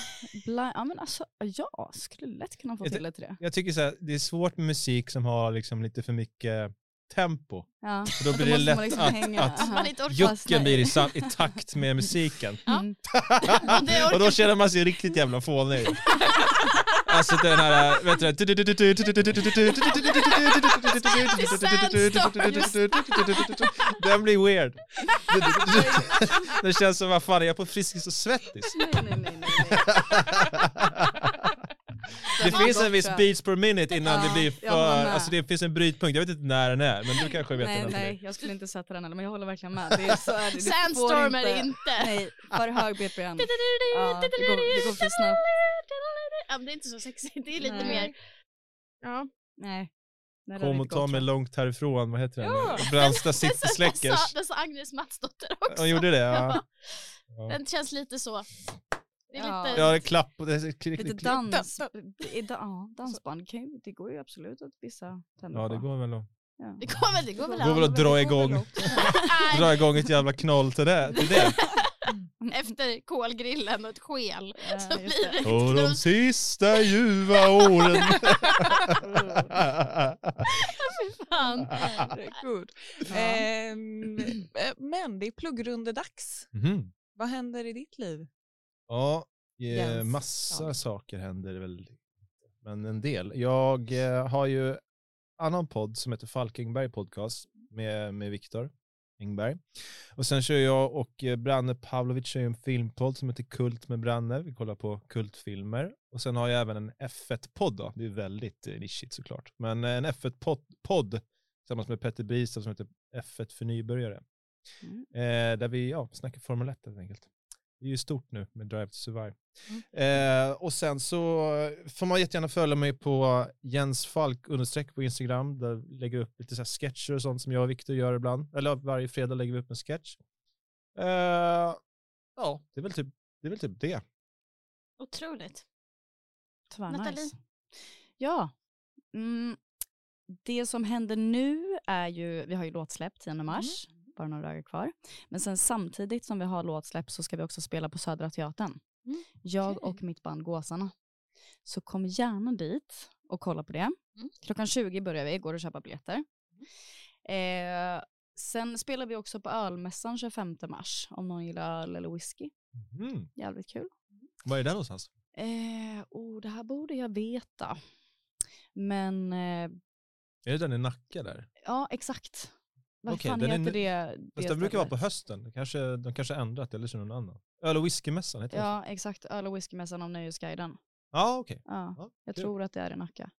Bli- ja men alltså, ja, skulle lätt kunna få Jag till det till det. Jag tycker så här, det är svårt med musik som har liksom lite för mycket tempo. Ja. För då Då blir det lätt liksom att, hänga. att jucken blir i, i- sam- i takt med musiken. Ja. Mm. och då känner man sig riktigt jävla fånig. Alltså den här, vet du Den blir weird. Det känns som, vad fan är jag på Friskis och Svettis? Nej, nej, nej, nej, nej. Det Den finns en viss beats per minute innan Ja, det blir för, med. alltså det finns en brytpunkt, jag vet inte när den är, men du kanske vet Nej, den nej, jag skulle inte sätta den heller, men jag håller verkligen med. Det är så det. Sandstorm är det inte. Nej, för hög BPM. Ja, det går- det går för snabbt. Ja, men det är inte så sexigt, det är lite Nej. mer... Ja. Nej. Nej, Kom och ta mig långt härifrån, vad heter den? Ja. Brandsta City Släckers. Det sa, Agnes Matsdotter också. Hon gjorde det? Ja. Ja. Ja. Den känns lite så. Det är Ja. lite... Ja, det är klapp och det är klick, Lite klick, dans, det ja, dansband, kan ju, det går ju absolut att vissa tänder Ja, det går väl att, Ja. Det går väl, det går väl går väl att dra igång, dra igång ett jävla knoll till det. Till det. Efter kolgrillen och ett skel Ja, så blir det. det Och de sista ljuva åren. fan. Herregud. Ehm, eh, men det är pluggrundedags. Mhm. Vad händer i ditt liv? Ja, eh, massa Ja. saker händer väl. Men en del. Jag eh, har ju annan podd som heter Falk Engberg podcast med, med Viktor Engberg. Och sen kör jag och eh, Branne Pavlovic kör en filmpodd som heter Kult med Branne. Vi kollar på kultfilmer. Och sen har jag även en F1-podd då. Det är väldigt eh, nischigt såklart. Men en F1-podd tillsammans med Petter Bristav som heter F1 för nybörjare. Mm. Eh, där vi ja, snackar Formel 1 helt enkelt. Det är ju stort nu med Drive to Survive. Mm. Eh, och sen så får man jättegärna följa mig på Jens Falk understreck på Instagram. Där jag lägger upp lite så här sketcher och sånt som jag och Viktor gör ibland. Eller varje fredag lägger vi upp en sketch. Eh, ja, det är väl typ det. Är väl typ det. Otroligt. Nathalie? Ja. Mm, det som händer nu är ju, vi har ju låtsläpp 10 mars, bara några dagar kvar. Men sen samtidigt som vi har låtsläpp så ska vi också spela på Södra Teatern. Mm, Jag och mitt band Gåsarna. Så kom gärna dit och kolla på det. Mm. Klockan 20 börjar vi, går att köpa biljetter. Eh, sen spelar vi också på ölmässan 25 mars om någon gillar öl eller whisky. Mhm. Jävligt kul. Var är det någonstans? Eh, oh, det här borde jag veta. Men eh, Är det den i Nacka där? ja, exakt. Vad Okej, fan är heter det? Det det brukar vara på hösten. Det Kanske, de kanske ändrat eller så det någon annan. Öl och whiskymässan heter det. Ja, exakt. Öl och whiskymässan om Nöjesguiden. Ja, okej. Ja, Ja, jag kul. tror att det är i Nacka.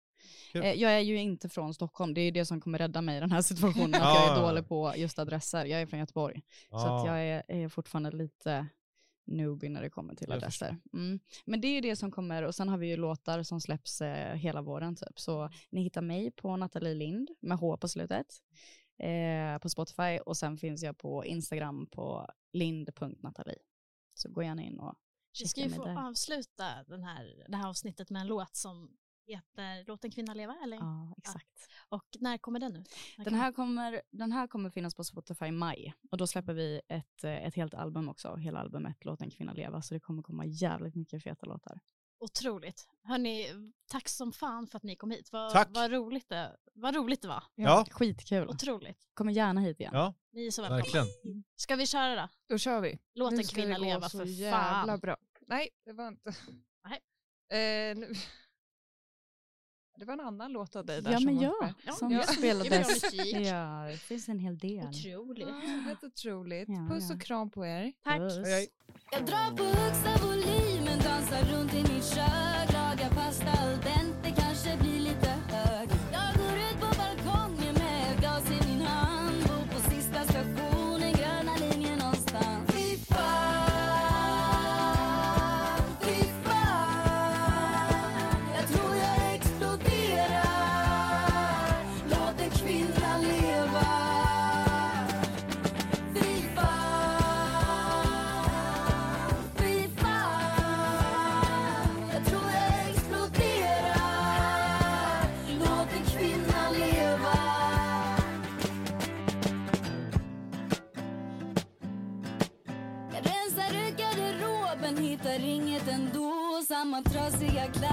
Kul. Eh, jag är ju inte från Stockholm. Det är ju det som kommer rädda mig i den här situationen. Att Ja, jag ja, är ja. dålig på just adresser. Jag är från Göteborg. Så att Ja. jag är, är fortfarande lite newbie när det kommer till adresser. Mm. Men det är ju det som kommer och sen har vi ju låtar som släpps eh, hela våren typ. Så ni hittar mig på Nathalie Lind med H på slutet eh, på Spotify och sen finns jag på Instagram på lind.nathalie. Så gå gärna in och Vi ska ju få där. avsluta den här, det här avsnittet med en låt som heter Låt en kvinna leva. Eller? Ja, exakt. Och när kommer den? När Den här, kommer, den här kommer finnas på Spotify i maj och då släpper vi ett, ett helt album också, hela albumet Låt en kvinna leva, så det kommer komma jävligt mycket feta låtar. Otroligt. Hörni, tack som fan för att ni kom hit. Vad, Tack. vad, roligt, det, vad roligt det var. Ja, Skitkul. Otroligt. Kommer gärna hit igen. ja, Ni är så välkomna. verkligen. Ska vi köra då? Då kör vi. Låt Nu en ska kvinna det gå leva så för jävla fan. bra. Nej, det var inte. Nej. Eh, nu... Det var en annan låt av dig där Ja som men var ja. Ja, som mycket spelades. Ja, det finns en hel del. Otroligt. Ja, Helt otroligt. Ja, Puss ja. och kram på er. Tack. Puss. Jag drar på högsta volymen, dansar runt i mitt kök ändå Samma